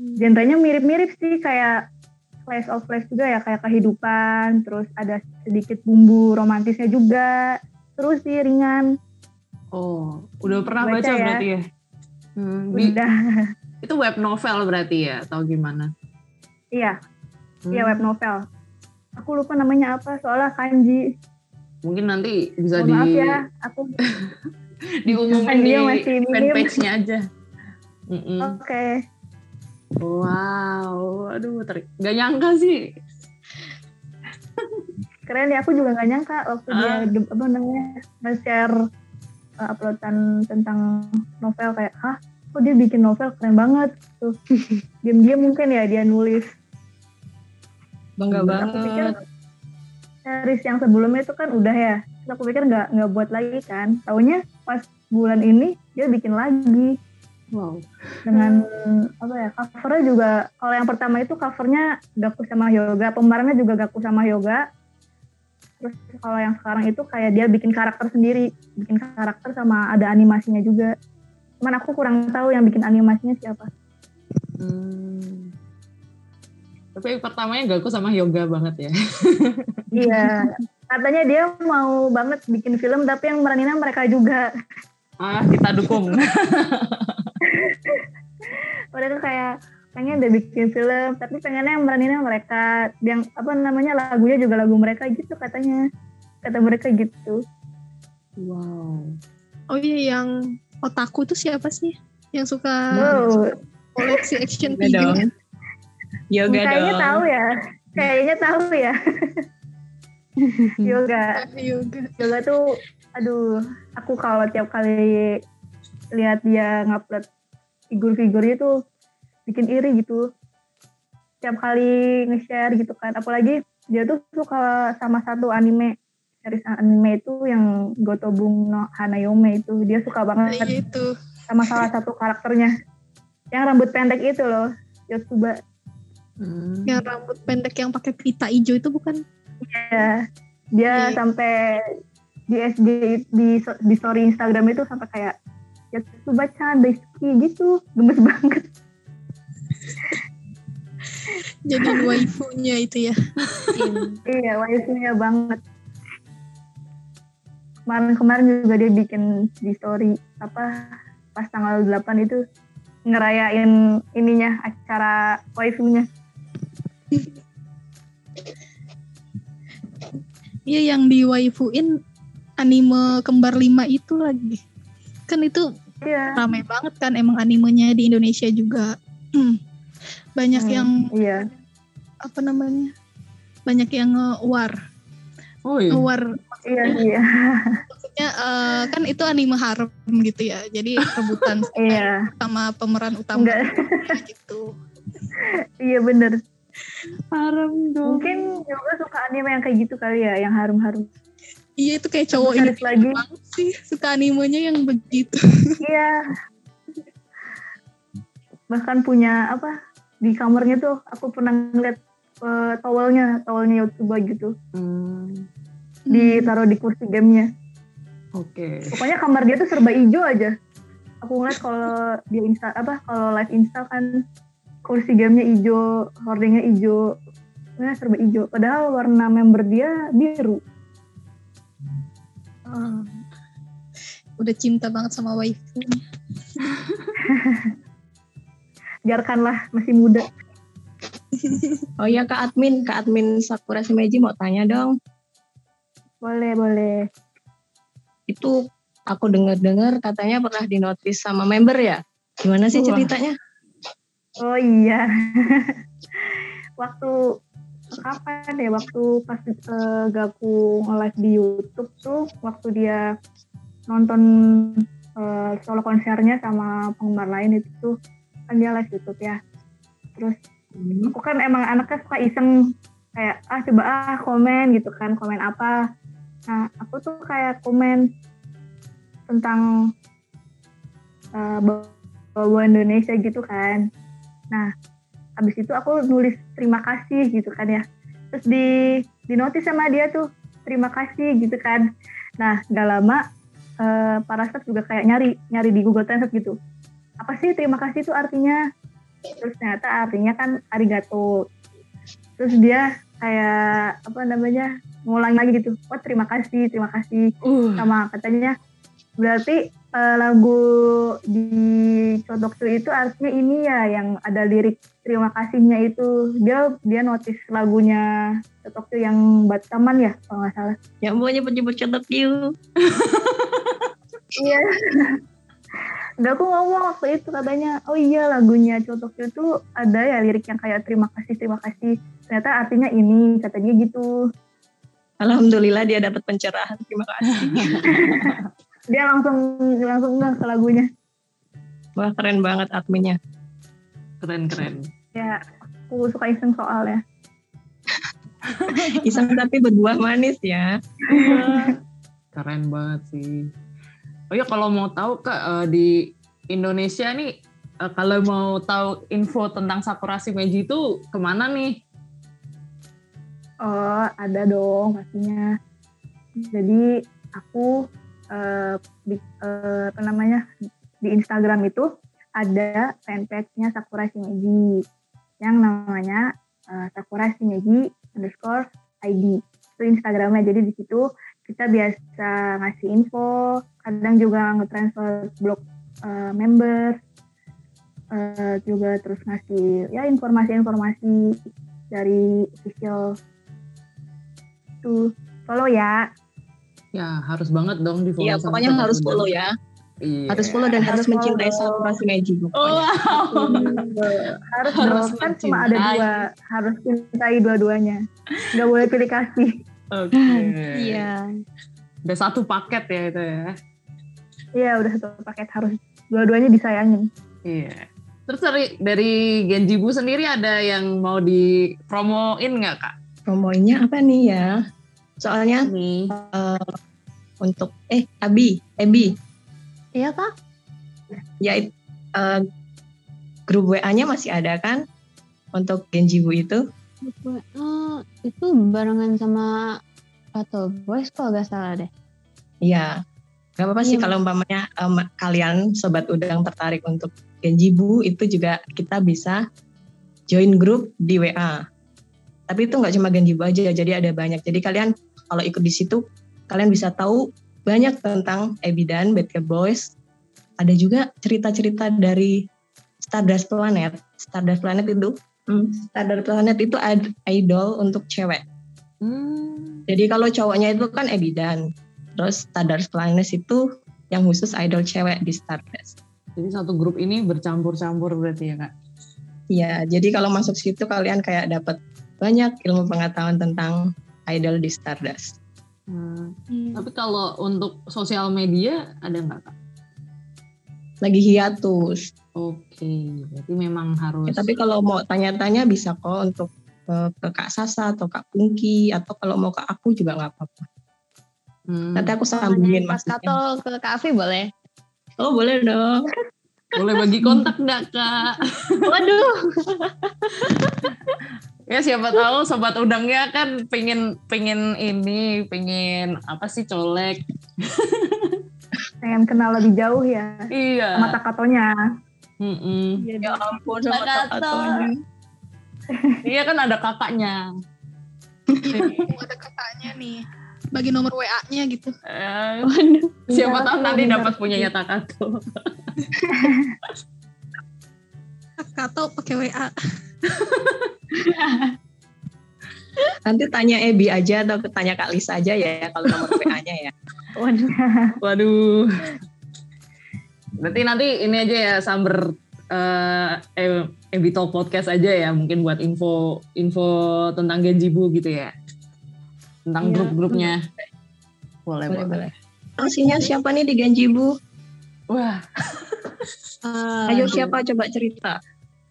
Genrenya mirip-mirip sih kayak flash of flash juga ya kayak kehidupan, terus ada sedikit bumbu romantisnya juga, terus sih ringan. Oh, udah pernah Baca baca, ya. berarti ya? Hmm, di- Udah, [laughs] itu web novel berarti ya, atau gimana? iya, Hmm, iya web novel. Aku lupa namanya apa, soalnya kanji. Mungkin nanti bisa Mohon di maaf ya, aku [laughs] diumumin di fanpage-nya aja. Mm-mm. oke. Wow, aduh, ter- gak nyangka sih. [laughs] Keren ya, aku juga nggak nyangka waktu dia Ah. apa namanya nge-share uh, uploadan tentang novel kayak, hah, kok dia bikin novel keren banget tuh. [laughs] Diam-diam mungkin ya dia nulis. Bangga Aku pikir banget. Series yang sebelumnya itu kan udah ya. Terus aku pikir nggak nggak buat lagi kan. Taunya pas bulan ini dia bikin lagi Wow. dengan apa ya covernya juga kalau yang pertama itu covernya Gaku sama Hyoga pemerannya juga Gaku sama Hyoga Terus kalau yang sekarang itu kayak dia bikin karakter sendiri, bikin karakter sama ada animasinya juga. Cuman aku kurang tahu yang bikin animasinya siapa. Hmm. Tapi pertamanya Gaku sama Yoga banget ya. [laughs] Iya, katanya dia mau banget bikin film tapi yang meraninnya mereka juga. Ah, kita dukung. [laughs] Mereka kayak pengen udah bikin film tapi pengennya yang meraninnya mereka yang apa namanya lagunya juga lagu mereka gitu katanya kata mereka gitu wow. Oh iya yang otaku tuh siapa sih? Yang suka oh koleksi action figure? Yoga kayaknya dong. tahu ya? Kayaknya tahu ya. [laughs] Yoga. Yoga. yoga tuh aduh aku kalau tiap kali lihat dia ngupload figur-figurnya tuh bikin iri gitu. Tiap kali nge-share gitu kan. Apalagi dia tuh suka sama satu anime. Series anime itu yang Gotobung no Hanayome itu. Dia suka Nah, banget itu. sama salah satu karakternya. Yang rambut pendek itu loh Yotsuba Hmm. Yang rambut pendek yang pakai pita hijau itu bukan? ya dia Iya. sampai di SG di di story Instagram itu sampai kayak Yotsuba chan Daisuki gitu gemes [laughs] banget Jadi waifunya itu ya. iya waifunya banget kemarin-kemarin juga dia bikin di story apa pas tanggal 8 itu ngerayain ininya acara waifunya Iya yang di waifuin anime kembar lima itu lagi. Kan itu iya ramai banget kan emang animenya di Indonesia juga. Hmm. Banyak Hmm, yang iya apa namanya? Banyak yang nge-war. Oh iya. Nge-war iya iya maksudnya eh, kan itu anime harem gitu ya. Jadi rebutan iya sama pemeran utama enggak gitu. iya bener Haram dong. mungkin juga suka anime yang kayak gitu kali ya yang harum-harum Iya itu kayak cowok ini lagi banget sih suka animenya yang begitu. Iya. Bahkan punya apa di kamarnya tuh aku pernah ngeliat eh, towelnya, towelnya Yotsuba gitu, Hmm. ditaruh di kursi gamenya. Oke. Pokoknya kamar dia tuh serba hijau aja. Aku ngeliat kalau dia insta apa kalau live insta kan kursi gamenya hijau, hordingnya hijau, pokoknya serba hijau. Padahal warna member dia biru. Ah. Udah cinta banget sama waifu. [laughs] Biarkanlah masih muda. [laughs] Oh iya Kak Admin, Kak Admin Sakura Shimeji mau tanya dong. Boleh boleh. Itu aku dengar-dengar katanya pernah dinotis sama member ya. Gimana sih Wah. ceritanya? Oh iya. [laughs] waktu kapan ya? Waktu pas eh, Gaku nge-live di YouTube tuh, waktu dia nonton eh, solo konsernya sama penggemar lain itu tuh kan dia live YouTube ya. Terus Hmm. aku kan emang anaknya suka iseng kayak ah coba ah komen gitu kan komen apa nah aku tuh kayak komen tentang uh, bahwa Indonesia gitu kan nah habis itu aku nulis terima kasih gitu kan ya. Terus di di notis sama dia tuh terima kasih gitu kan. Nah gak lama uh, para staff juga kayak nyari nyari di Google Translate gitu. Apa sih terima kasih itu artinya? Terus ternyata artinya kan arigato. Terus dia kayak apa namanya ngulang lagi gitu. Oh terima kasih terima kasih. Uh. sama katanya berarti eh, lagu di Codoksu itu artinya ini ya yang ada lirik terima kasihnya itu dia dia notice lagunya Codoksu yang Bataman ya kalau nggak salah Yang mau nyebut-nyebut you. [laughs] iya Udah aku ngomong waktu itu katanya, oh iya lagunya Cotokyo itu ada ya lirik yang kayak terima kasih, terima kasih. Ternyata artinya ini, katanya gitu. Alhamdulillah dia dapat pencerahan. Terima kasih. [laughs] Dia langsung langsung nggak ke lagunya. Wah keren banget adminnya. Keren keren. Ya, aku suka iseng soal ya. [laughs] Iseng tapi berbuah manis ya. [laughs] Keren banget sih. Oh ya kalau mau tahu kak eh, di Indonesia nih eh, kalau mau tahu info tentang Sakura Shimeji itu ke mana nih? Oh, ada dong pastinya. Jadi aku eh, di, eh, apa namanya di Instagram itu ada fanpage-nya Sakura Shimeji yang namanya eh, Sakura Shimeji underscore ID itu Instagramnya. Jadi di situ kita biasa ngasih info kadang juga nge-transfer blog eh, member eh, juga terus ngasih ya informasi-informasi dari official. Tuh follow ya Ya harus banget dong di follow. Iya, sama pokoknya harus follow ya. Iya. Harus follow dan harus Harus mencintai. Sakura Shimeji. Oh, pokoknya. wow. harus, Harus kan cuma ada mencintai. dua harus cintai dua-duanya nggak boleh pilih kasih Oke. Iya. Udah satu paket ya itu ya. iya udah satu paket harus dua-duanya disayangin Iya. Terus dari, dari Genjibu sendiri ada yang mau dipromoin nggak kak? Promonya apa nih ya? Soalnya Nih. eh, untuk eh Abi, Ebi, Iya kak? ya eh, grup WA-nya masih ada kan untuk Genjibu itu? Oh, itu barengan sama Battle Boys kalau gak salah deh. Iya. Gak apa-apa sih Iya. kalau umpamanya em, kalian sobat udang tertarik untuk Genjibu itu juga kita bisa join grup di WA. Tapi itu nggak cuma Genjibu aja, jadi ada banyak. Jadi kalian kalau ikut di situ kalian bisa tahu banyak tentang Ebidan, Bad Cat Boys. Ada juga cerita-cerita dari Stardust Planet. Stardust Planet itu, hmm, Stardust Planet itu ad- idol untuk cewek. Hmm. Jadi kalau cowoknya itu kan Ebidan. Terus Stardust Planet itu yang khusus idol cewek di Stardust. Jadi satu grup ini bercampur-campur berarti ya kak? Iya, jadi kalau masuk situ kalian kayak dapat banyak ilmu pengetahuan tentang idol di Stardust. Hmm. Iya. Tapi kalau untuk sosial media ada nggak kak? Lagi hiatus. Oke, berarti memang harus. Ya, tapi kalau mau tanya-tanya bisa kok untuk eh, ke Kak Sasa atau Kak Pungki atau kalau mau ke aku juga nggak apa-apa. Hmm. Nanti aku sambungin Mas. Kato ke Kavi boleh? Oh boleh dong. Boleh bagi kontak nggak kak? Waduh. [laughs] Ya siapa tahu sobat udangnya kan pengen pengen ini, pengen apa sih colek? pengen kenal lebih jauh ya Iya. sama takatonya Mm-mm. Ya ampun sama Kato. Katonya. Iya kan ada kakaknya. Oh, ada kakaknya nih. Bagi nomor WA-nya gitu. Eh, Waduh. siapa Iya, tahu nanti dapat rezeki. punyanya Takato. [laughs] Kakak pakai WA. [laughs] Nanti tanya Ebi aja atau tanya Kak Lisa aja ya kalau nomor WA-nya ya. Waduh. Waduh. Berarti nanti ini aja ya samber eh eh, Ebito podcast aja ya mungkin buat info info tentang Genjibu gitu ya. Tentang Iya. grup-grupnya. Boleh, Boleh, boleh. siapa nih di Genjibu? Wah, [laughs] Ayo siapa coba cerita.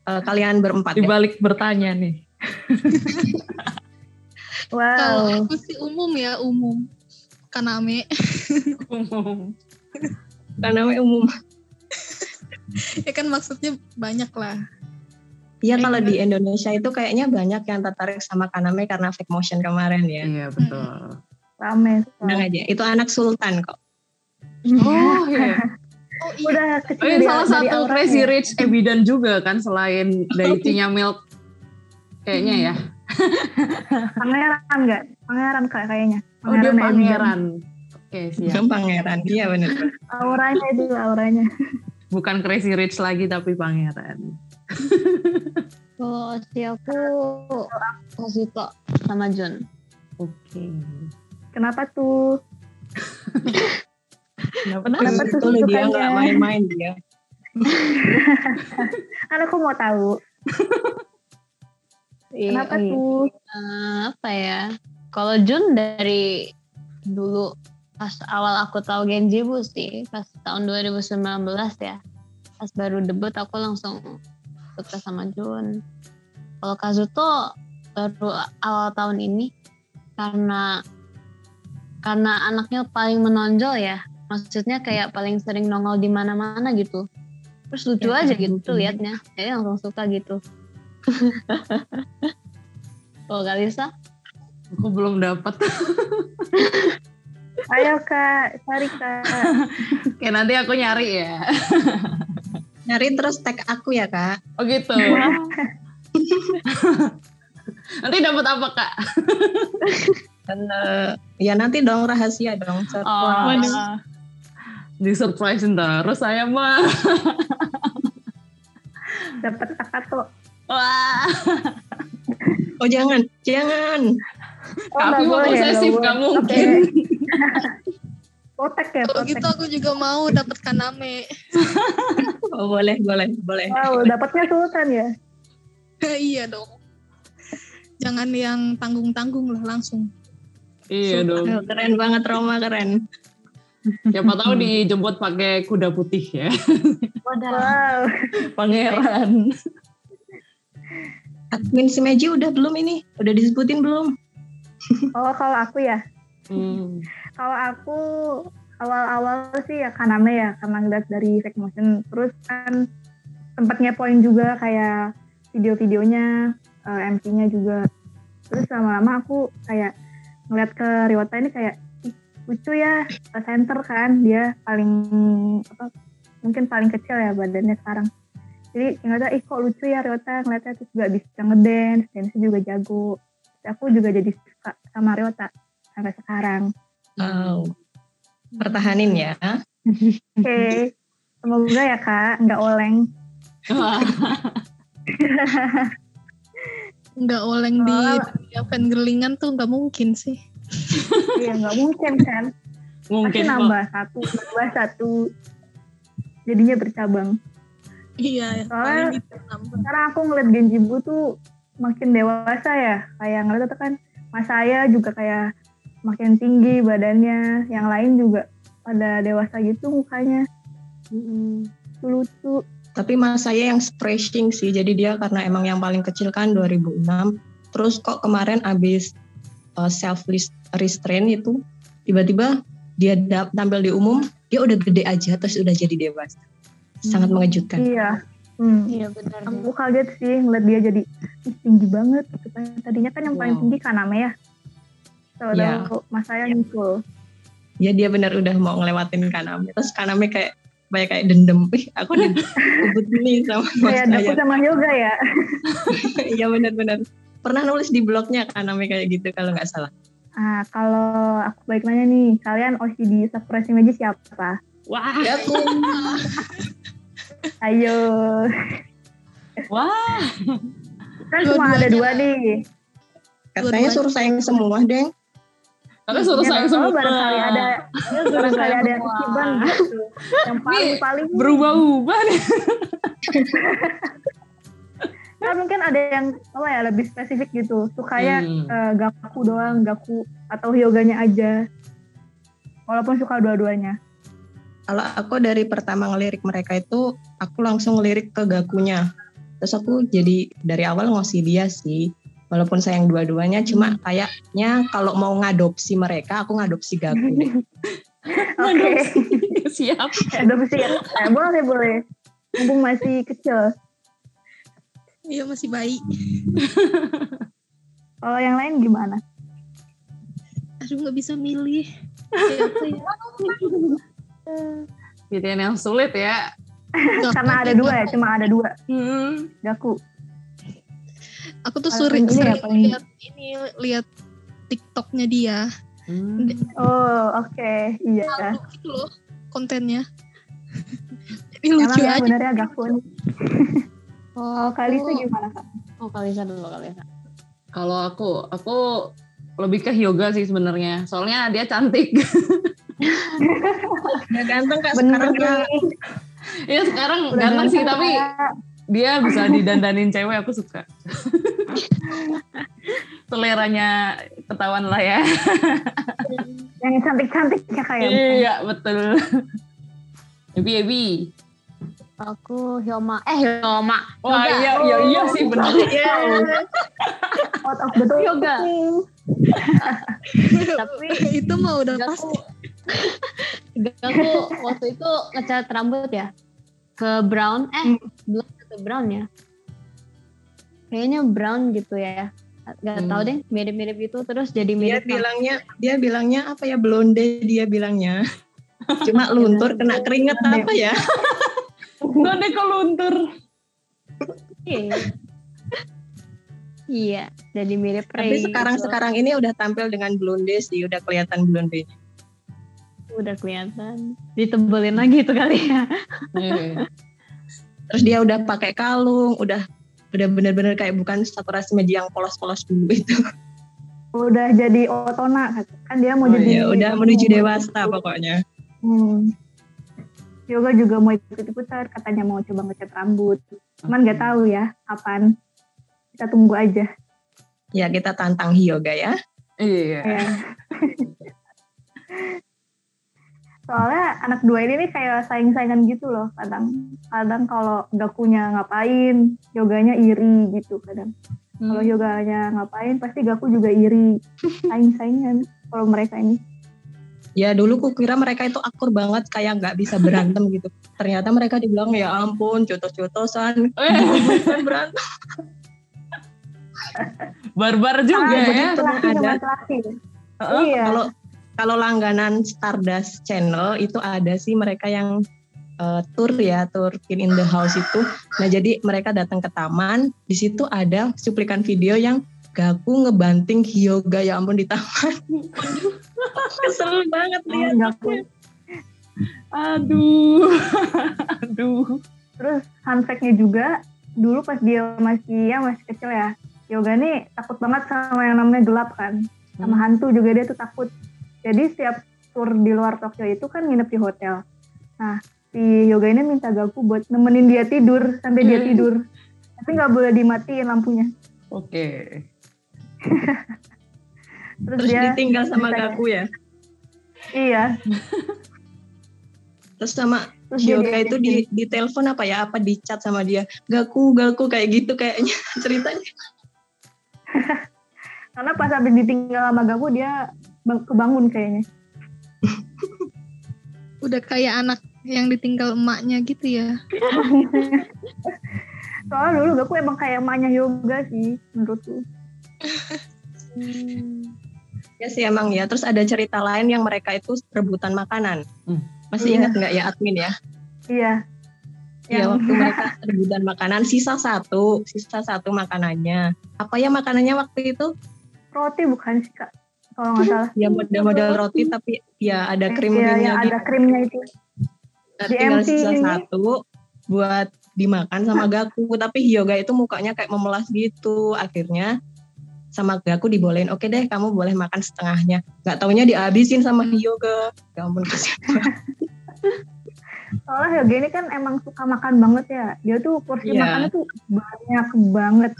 Eh, kalian berempat ya. dibalik bertanya nih. [laughs] Kalau wow aku sih umum ya, umum. Kaname. [laughs] Umum. Namanya umum. [laughs] ya kan maksudnya banyak lah. Iya kalau di Indonesia itu kayaknya banyak yang tertarik sama Kaname karena fake motion kemarin ya. Iya betul. rame Tenang aja, itu anak sultan kok. Oh iya. Oh iya. udah Oh, kecil ini dia salah dari satu. Crazy Rich Ebidan juga kan selain [laughs] dari Cinya Milk. Kayaknya ya. [laughs] pangeran nggak pangeran kayak kayaknya Oh dia pangeran. Oke siap. Yang pangeran, iya bener. [laughs] auranya itu auranya Bukan Crazy Rich lagi tapi pangeran. Kalau si aku Kazuto sama Jun. Oke. kenapa tuh Kenapa Kenapa Itu tuh loh dia nggak main-main dia. [laughs] kan aku mau tahu Iya, kenapa iya. tuh Eh, apa ya? Kalau Jun dari dulu pas awal aku tahu Genjibu sih, pas tahun 2019 ya. Pas baru debut aku langsung suka sama Jun. Kalau Kazuto baru awal tahun ini karena karena anaknya paling menonjol ya. Maksudnya kayak paling sering nongol di mana-mana gitu. Terus lucu Ya, aja gitu lucu. liatnya. Jadi langsung suka gitu. [laughs] Kalau Kalisa? Aku belum dapat. [laughs] Ayo kak, cari kak. [laughs] Oke, nanti aku nyari ya. Nyari terus tag aku ya kak. Oh gitu. nanti dapat apa kak? Dan eh, ya nanti dong rahasia dong. Oh. Di surprise terus saya mah. [laughs] Dapat kakak tuh. Wah, Oh jangan, jangan. Oh, nggak mau posesif nggak mungkin. [laughs] Potek ya, Kalau potek. gitu aku juga mau dapat kaname. [laughs] Oh boleh, boleh, boleh. Wow, dapatnya sultan ya. iya dong. Jangan yang tanggung-tanggung lah langsung. Iya dong. Oh, Keren banget Roma, keren. Siapa tahu dijemput pakai kuda putih ya. Wow. Pangeran. Admin si Meji udah belum ini? Udah disebutin belum? Oh, kalau aku ya. Hmm. Kalau aku awal-awal sih ya Kaname ya, karena ngeliat dari Fake Motion. Terus kan sempat ngepoin juga kayak video-videonya, eh, MC-nya juga. Terus lama-lama aku kayak ngeliat ke Riwata ini kayak "Ih, lucu ya, center kan dia paling apa mungkin paling kecil ya badannya sekarang. Jadi ngeliatnya, ih kok lucu ya Riwata ngeliatnya terus juga bisa ngedance, dance juga jago. Terus aku juga jadi suka sama Riwata sampai sekarang. Wow. Pertahanin ya. [laughs] Oke, semoga ya kak, nggak oleng. [laughs] Nggak oleng di Oh. dunia fangirlingan tuh nggak mungkin sih. Iya [laughs] nggak mungkin kan? Pasti mungkin kok. nambah satu, nambah satu, jadinya bercabang. Iya, Soalnya-. Sekarang aku ngeliat Genjibu tuh makin dewasa ya, kayak ngeliat itu kan Mas saya juga kayak makin tinggi badannya, yang lain juga pada dewasa gitu mukanya. Lucu. Tapi mas saya yang spraying sih, jadi dia karena emang yang paling kecil kan 2006. Terus kok kemarin abis uh, self restraint itu, tiba-tiba dia tampil di umum, dia udah gede aja, terus udah jadi dewasa. Sangat mengejutkan. Iya. Hmm. Iya benar. Aku kaget sih ngeliat dia jadi "Ih, tinggi banget gitu kan. Tadinya kan yang paling Wow. tinggi Kaname ya. Iya. Tahu-tahu Mas saya nyusul. Ya dia benar udah mau ngelewatin Kaname. Terus Kaname kayak banyak kayak dendam. Ih, aku udah [laughs] kebut nih sama mas Kayak saya. Daku sama Yoga ya. [laughs] Iya benar-benar. Pernah nulis di blognya Kaname kayak gitu kalau nggak salah. Ah, kalau aku baik nanya nih, kalian OCD Surprise Image siapa? Wah, Aku [laughs] Ayo. wah. Kan cuma ada dua nih. katanya suruh sayang semua, Deng. Karena suruh Ya, sayang semua. barangkali ada barangkali ada yang keciban gitu. Yang paling paling Berubah-ubah nih. [laughs] kan mungkin ada yang apa ya lebih spesifik gitu. Sukanya Hmm. eh, Gaku doang, Gaku atau Hyoganya aja. Walaupun suka dua-duanya. Kalau aku dari pertama ngelirik mereka itu, aku langsung ngelirik ke Gakunya. Terus aku jadi dari awal ngasih dia sih. Walaupun sayang dua-duanya, cuma kayaknya kalau mau ngadopsi mereka, aku ngadopsi Gaku deh. [laughs] Oke. [laughs] Siap. Adopsi ya. Eh, boleh boleh. Mumpung masih kecil. Iya masih bayi. [laughs] Kalau yang lain gimana? Aduh nggak bisa milih. Siapa ya? [laughs] Pilihan yang sulit ya. Karena ada dua ya, cuma ada dua. Hmm. Gaku. Aku tuh sering, ini ya, sering lihat ini lihat TikToknya dia. Hmm. Oh, oke. Iya. Lalu gitu loh kontennya. [laughs] Jadi Emang lucu ya aja. benernya Gaku nih. Oh, Kalisa gimana kak? Oh, Kalisa dulu Kalisa. Kalau aku, aku lebih ke yoga sih sebenarnya. Soalnya dia cantik. [laughs] Udah ganteng kak Bener sekarang nih. [laughs] Iya sekarang Udah ganteng sih, tapi dia bisa didandanin cewek aku suka. [laughs] Seleranya ketahuan lah ya. Yang cantik-cantik ya kak ya. Iya betul. Ebi Ebi. Aku Hyoma. Eh, Hyoma. Wah Yoga. iya iya iya sih benar. [laughs] Out of the door. Yoga. [laughs] Tapi itu mah udah pasti. Gaku waktu itu ngecat rambut ya ke brown. Eh, blonde atau brown ya? Kayaknya brown gitu ya. nggak Hmm. tahu deh mirip-mirip itu terus jadi Dia mirip sama- bilangnya dia bilangnya apa ya blonde dia bilangnya. [laughs] Cuma luntur kena keringet apa ya? Gede keluntur. Iya. Iya, jadi mirip Tapi Ray sekarang gitu. sekarang ini udah tampil dengan blonde sih, udah kelihatan blondenya. udah kelihatan. Ditebelin lagi itu kali ya. Iya. [laughs] Terus dia udah pakai kalung, udah udah bener-bener kayak bukan saturasi media yang polos-polos dulu itu. Udah jadi otona kan dia mau Oh jadi iya, udah menuju dewasa pokoknya. Hmm. Yoga juga mau ikut-ikutan, katanya mau coba ngecat rambut. Cuman nggak tahu ya kapan. Kita tunggu aja. Ya kita tantang Hyoga ya. Iya. Ya. Soalnya anak dua ini nih kayak saing-saingan gitu loh. Kadang kadang kalau Gakunya ngapain, Yoganya iri gitu kadang. Hmm. Kalau Yoganya ngapain, pasti Gaku juga iri. [laughs] Saing-saingan kalau mereka ini. Ya dulu kukira mereka itu akur banget kayak nggak bisa berantem gitu. Ternyata mereka dibilang ya ampun jotos-jotosan, berantem. barbar juga Ah, ya. ada. Iya. Kalau kalau langganan Stardust Channel itu ada sih mereka yang eh, tour ya, tour Kin in the House itu. Nah, jadi mereka datang ke taman, di situ ada cuplikan video yang Gaku ngebanting Hyoga ya ampun di taman. [laughs] Kesel banget Oh, lihat. Gaku. Aduh. [laughs] Aduh. Terus fun fact-nya juga, dulu pas dia masih ya masih kecil ya, Yoga nih takut banget sama yang namanya gelap kan. Sama Hmm. hantu juga dia tuh takut. Jadi setiap tour di luar Tokyo itu kan nginep di hotel. Nah, si Yoga ini minta Gaku buat nemenin dia tidur sampai dia Hmm. tidur. Tapi nggak boleh dimatiin lampunya. Oke. [laughs] Terus, Terus dia ditinggal sama ditanya- Gaku ya. Iya. [laughs] Terus sama Terus dia Hyoga itu di di telepon apa ya? Apa di chat sama dia? Gaku, Gaku kayak gitu kayaknya [laughs] ceritanya. karena pas habis ditinggal sama Gaku dia bang- kebangun kayaknya. Udah kayak anak yang ditinggal emaknya gitu ya. Soalnya dulu Gaku emang kayak emaknya Yoga sih menurutku. Ya sih emang ya. Terus ada cerita lain yang mereka itu rebutan makanan. Hmm. Masih Iya. ingat nggak ya admin ya? Iya. Ya Yang- waktu mereka [laughs] rebutan makanan sisa satu, sisa satu makanannya. Apa ya makanannya waktu itu? Roti bukan sih kak, kalau nggak salah. Ya model-model roti tapi ya ada Iya, krim-krimnya yang gitu. ada krimnya itu. Nah, di tinggal sisa ini. satu buat dimakan sama Gaku. Tapi Hyoga itu mukanya kayak memelas gitu. Akhirnya sama Gaku dibolehin, oke deh kamu boleh makan setengahnya. Gak taunya dihabisin sama Hyoga. Ya ampun kasihan. [laughs] Soalnya Yoga ini kan emang suka makan banget ya. Dia tuh porsi Iya. makannya tuh banyak banget.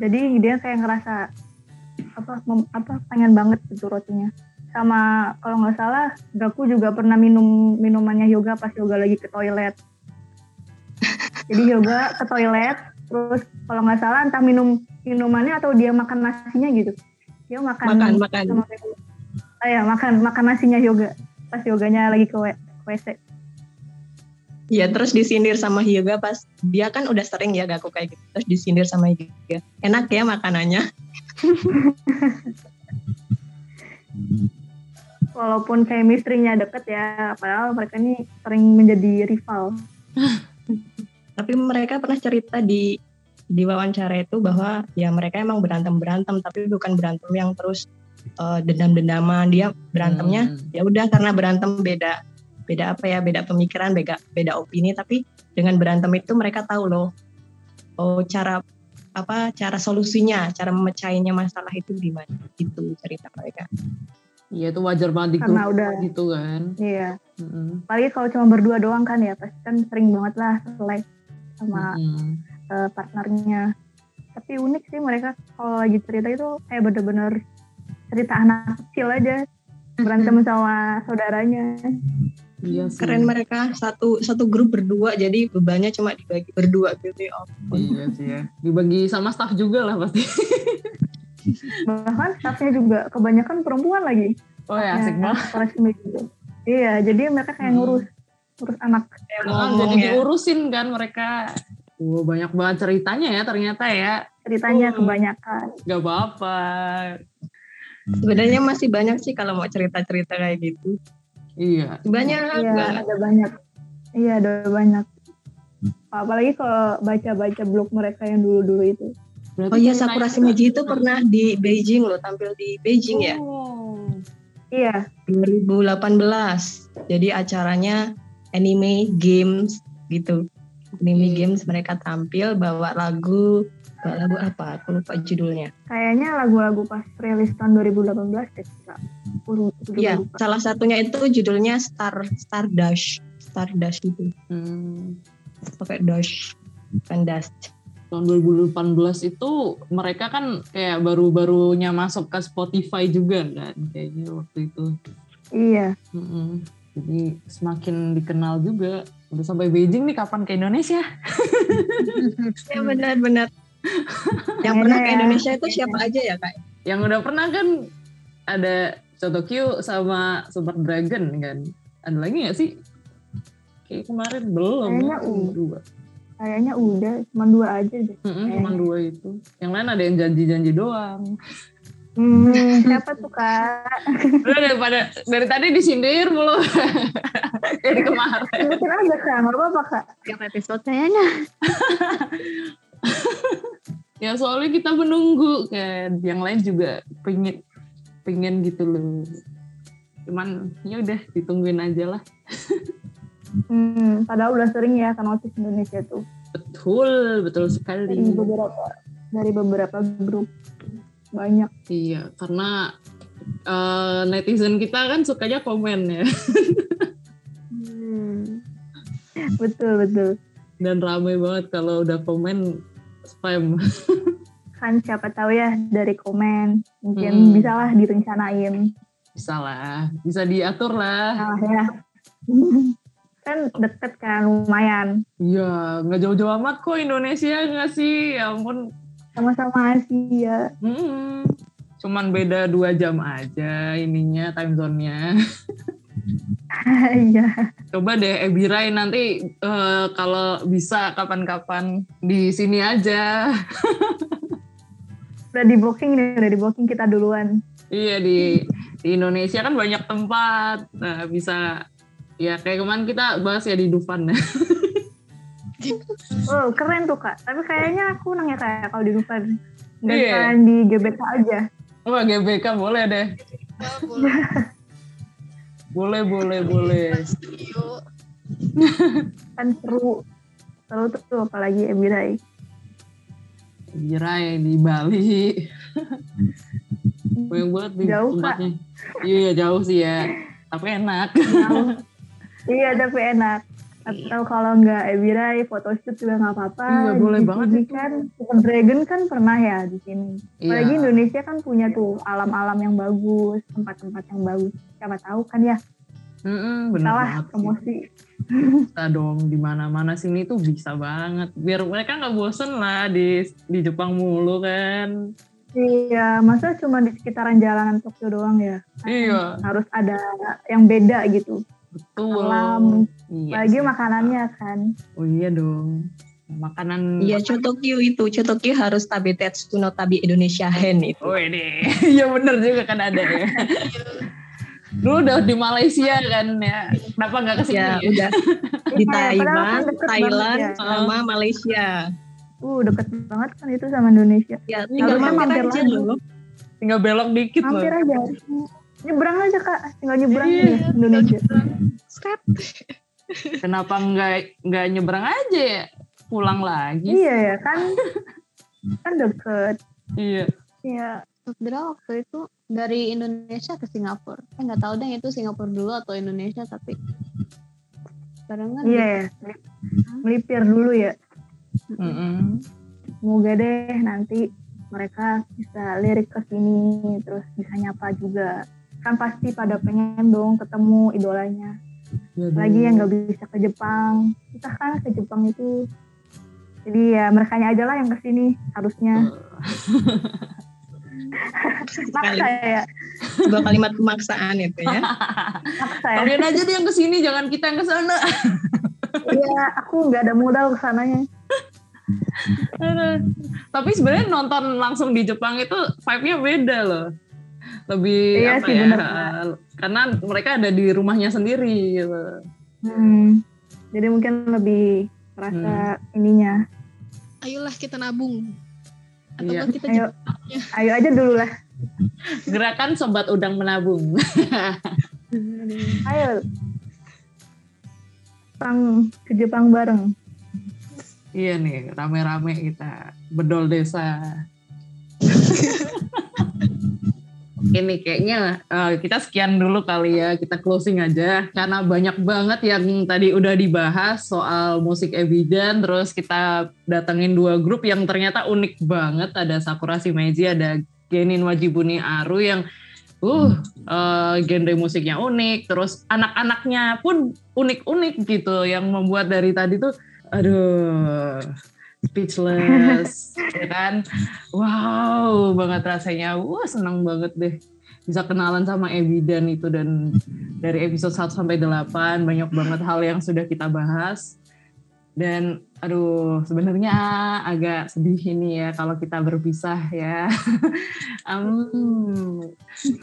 Jadi dia kayak ngerasa apa mem- apa pengen banget gitu rotinya. Sama kalau nggak salah Gaku juga pernah minum minumannya Yoga pas Yoga lagi ke toilet. Jadi Yoga ke toilet, terus kalau nggak salah entah minum minumannya atau dia makan nasinya gitu. Dia makan Makan, makan. sama Ah, ya, makan makan nasinya Yoga pas Yoganya lagi ke WC. Iya terus disindir sama Hyoga pas dia kan udah sering ya Gaku kayak gitu. Terus disindir sama Hyoga. Enak ya makanannya. [laughs] walaupun chemistry-nya deket ya, padahal mereka ini sering menjadi rival. [laughs] Tapi mereka pernah cerita di di wawancara itu bahwa ya mereka emang berantem berantem tapi bukan berantem yang terus eh, dendam-dendaman. Dia berantemnya Hmm. ya udah karena berantem beda beda apa ya beda pemikiran beda beda opini tapi dengan berantem itu mereka tahu loh oh cara apa cara solusinya cara memecahinnya masalah itu gimana itu cerita mereka Iya itu wajar banget di Karena grup udah- gitu kan. Iya, Mm-mm. apalagi kalau cuma berdua doang kan ya, pasti kan sering banget lah selek sama Mm-mm. eh, partnernya. Tapi unik sih mereka kalau lagi cerita itu kayak bener-bener cerita anak kecil aja berantem sama saudaranya. Iya sih. keren mereka satu satu grup berdua jadi bebannya cuma dibagi berdua gitu ya. Iya sih ya. Dibagi sama staff juga lah pasti. [laughs] Bahkan staffnya juga kebanyakan perempuan lagi. Oh ya asik Ya, banget. gitu. Iya, jadi mereka kayak Hmm. Ngurus anak. Ah, ngomong jadi ya diurusin kan mereka. Wow, banyak banget ceritanya ya ternyata ya. ceritanya Oh. kebanyakan. Gak apa-apa. Sebenarnya masih banyak sih kalau mau cerita-cerita kayak gitu. Iya. Banyak Iya, ada banyak. Iya, ada banyak. Apalagi kalau baca-baca blog mereka yang dulu-dulu itu. Berarti Oh iya, China Sakura Shimeji itu pernah di Beijing loh, tampil di Beijing ya. Oh. Iya, 2018. Jadi acaranya anime games gitu. Anime games mereka tampil bawa lagu bawa lagu apa? Aku lupa judulnya. kayaknya lagu-lagu pas rilis tahun 2018 deh, Iya, lupa. salah satunya itu judulnya Star Stardust. Stardust itu Hmm. pakai dash bukan dust. tahun 2018 itu mereka kan kayak baru-barunya masuk ke Spotify juga kan kayaknya waktu itu. Iya, Mm-mm. Jadi semakin dikenal juga. Udah sampai Beijing nih kapan ke Indonesia? [laughs] Ya benar-benar. [laughs] Yang pernah ke ya. Indonesia itu siapa aja ya kak? Yang udah pernah kan ada Chotokyo sama Super Dragon kan. Ada lagi nggak sih? Kayak kemarin belum. Kayaknya ya, udah. dua. kayaknya udah. Cuma dua aja deh. Mm-mm, Kayaknya. cuma dua itu. Yang lain ada yang janji-janji doang. [laughs] Hmm, [laughs] siapa tuh, Kak? Udah daripada dari tadi disindir mulu. [laughs] Dari kemarin. Sebutin aja, Kak. Nggak apa-apa, Kak. Tiap episode kayaknya. [laughs] Ya soalnya kita menunggu kan. Yang lain juga pengen pengen gitu loh. Cuman ya udah ditungguin aja lah. Hmm, padahal udah sering ya kan notice Indonesia tuh. Betul, betul Dari sekali. beberapa dari beberapa grup. Banyak. Iya, karena eh, netizen kita kan sukanya komen ya. Hmm. Betul, betul. Dan ramai banget kalau udah komen spam. [laughs] Kan siapa tahu ya dari komen. Mungkin Hmm. bisa lah direncanain. Bisa lah, bisa diatur lah. Nah, ya. [laughs] kan deket kan, lumayan. Iya, nggak jauh-jauh amat kok Indonesia nggak sih? Ya ampun, Sama-sama Asia. Hmm, cuman beda dua jam aja ininya time zone-nya. [laughs] Iya. Coba deh Ebirai nanti eh, kalau bisa kapan-kapan di sini aja. [laughs] udah di blocking nih, udah di blocking kita duluan. Iya di di Indonesia kan banyak tempat. Nah, bisa ya kayak kemarin kita bahas ya di Dufan. [laughs] Oh, keren tuh Kak. Tapi kayaknya aku nanya kayak kalau di Dufan. Nggak Iya. di GBK aja. Wah GBK boleh deh. [laughs] Boleh boleh boleh. [laughs] Kan seru. Seru tuh apalagi Ebirai. Ebirai di Bali. [laughs] Banyak banget nih Jauh, tempatnya. Iya jauh sih ya. Tapi enak. iya, tapi enak. Atau kalau nggak Ebirai, photoshoot juga nggak apa-apa. Iya, boleh Di banget itu. kan Super Dragon kan pernah ya di sini. Apalagi Iya. Indonesia kan punya tuh alam-alam yang bagus, tempat-tempat yang bagus. Siapa tahu kan ya, Mm-mm, bener salah banget. sih. promosi. Bisa dong di mana-mana sini tuh bisa banget. Biar mereka nggak bosen lah di di Jepang mulu kan. Iya, masa cuma di sekitaran jalanan Tokyo doang ya? Iya. Harus ada yang beda gitu. Betul. Alam. Iya. Apalagi sih. makanannya kan. Oh iya dong. Makanan. Iya, Chotokyo itu. Chotokyo harus tabi tetsu no tabi Indonesia Hen itu. Oh ini. [laughs] Iya bener juga kan ada ya. [laughs] Dulu udah di Malaysia kan ya. Kenapa nggak ke sini? Ya, Ya, udah [laughs] di Taiwan, Thailand, ya. sama Malaysia. Uh, deket banget kan itu sama Indonesia. Ya, tinggal mampir mampir aja lagi. loh. Tinggal belok dikit loh. Hampir aja. Nyebrang aja kak, tinggal nyebrang Iya. ya Indonesia. Step. Kenapa nggak nggak nyebrang aja ya? Pulang lagi. Iya ya kan, kan deket. Iya. Ya, sebenarnya waktu itu dari Indonesia ke Singapura. Saya nggak tahu deh itu Singapura dulu atau Indonesia tapi barengan Iya ya, melipir dulu ya. Mm-mm. Semoga deh nanti mereka bisa lirik ke sini, terus bisa nyapa juga. Kan pasti pada pengen dong ketemu idolanya. Iya Lagi yang nggak bisa ke Jepang. Kita kan ke Jepang itu. Jadi ya mereka aja lah yang ke sini harusnya. [laughs] Maksa ya, Sebuah kalimat pemaksaan itu ya. [laughs] maksa ya. Kalian aja deh yang ke sini, jangan kita yang ke sana. [laughs] Iya, aku nggak ada modal ke sananya. Aduh. Tapi sebenarnya nonton langsung di Jepang itu vibe-nya beda loh. Lebih Iya apa sih, ya? bener. Karena mereka ada di rumahnya sendiri gitu. Hmm. Jadi mungkin lebih rasa Hmm. ininya. Ayolah kita nabung. Atau Iya. kita Ayo, ayo aja dulu lah. Gerakan sobat udang menabung. Ayo. Jepang ke Jepang bareng. iya nih, rame-rame kita bedol desa. [laughs] Ini kayaknya eh, kita sekian dulu kali ya, kita closing aja. Karena banyak banget yang tadi udah dibahas soal musik Ebidan, terus kita datengin dua grup yang ternyata unik banget, ada Sakura Shimeji, ada Genin Wajibuni Aru yang uh eh, genre musiknya unik, terus anak-anaknya pun unik-unik gitu, yang membuat dari tadi tuh, aduh speechless, ya kan? Wow, banget rasanya. Wah, senang banget deh bisa kenalan sama Ebidan itu dan dari episode 1 sampai 8 banyak banget hal yang sudah kita bahas. Dan aduh, sebenarnya agak sedih ini ya kalau kita berpisah ya. [laughs] um,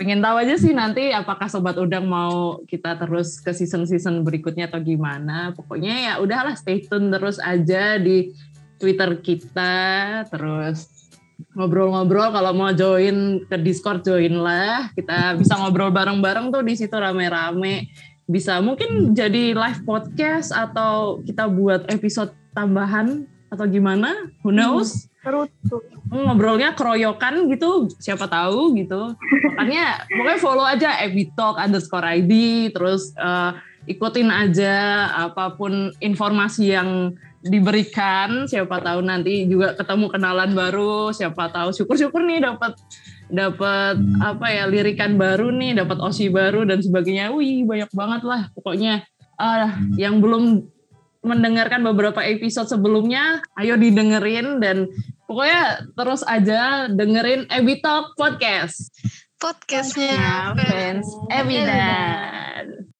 pengen tahu aja sih nanti apakah sobat udang mau kita terus ke season-season berikutnya atau gimana. Pokoknya ya udahlah stay tune terus aja di Twitter kita terus ngobrol-ngobrol. Kalau mau join ke Discord join lah kita bisa ngobrol bareng-bareng tuh di situ rame-rame. Bisa mungkin jadi live podcast atau kita buat episode tambahan atau gimana? Who knows? Seru tuh. ngobrolnya keroyokan gitu siapa tahu gitu. Makanya pokoknya follow aja ebitalk underscore ID terus eh, ikutin aja apa pun informasi yang diberikan siapa tahu nanti juga ketemu kenalan baru siapa tahu syukur-syukur nih dapat dapat apa ya lirikan baru nih dapat osi baru dan sebagainya. Wih banyak banget lah pokoknya. Ah yang belum mendengarkan beberapa episode sebelumnya ayo didengerin dan pokoknya terus aja dengerin Ebi Talk Podcast. Podcastnya fans Ebidan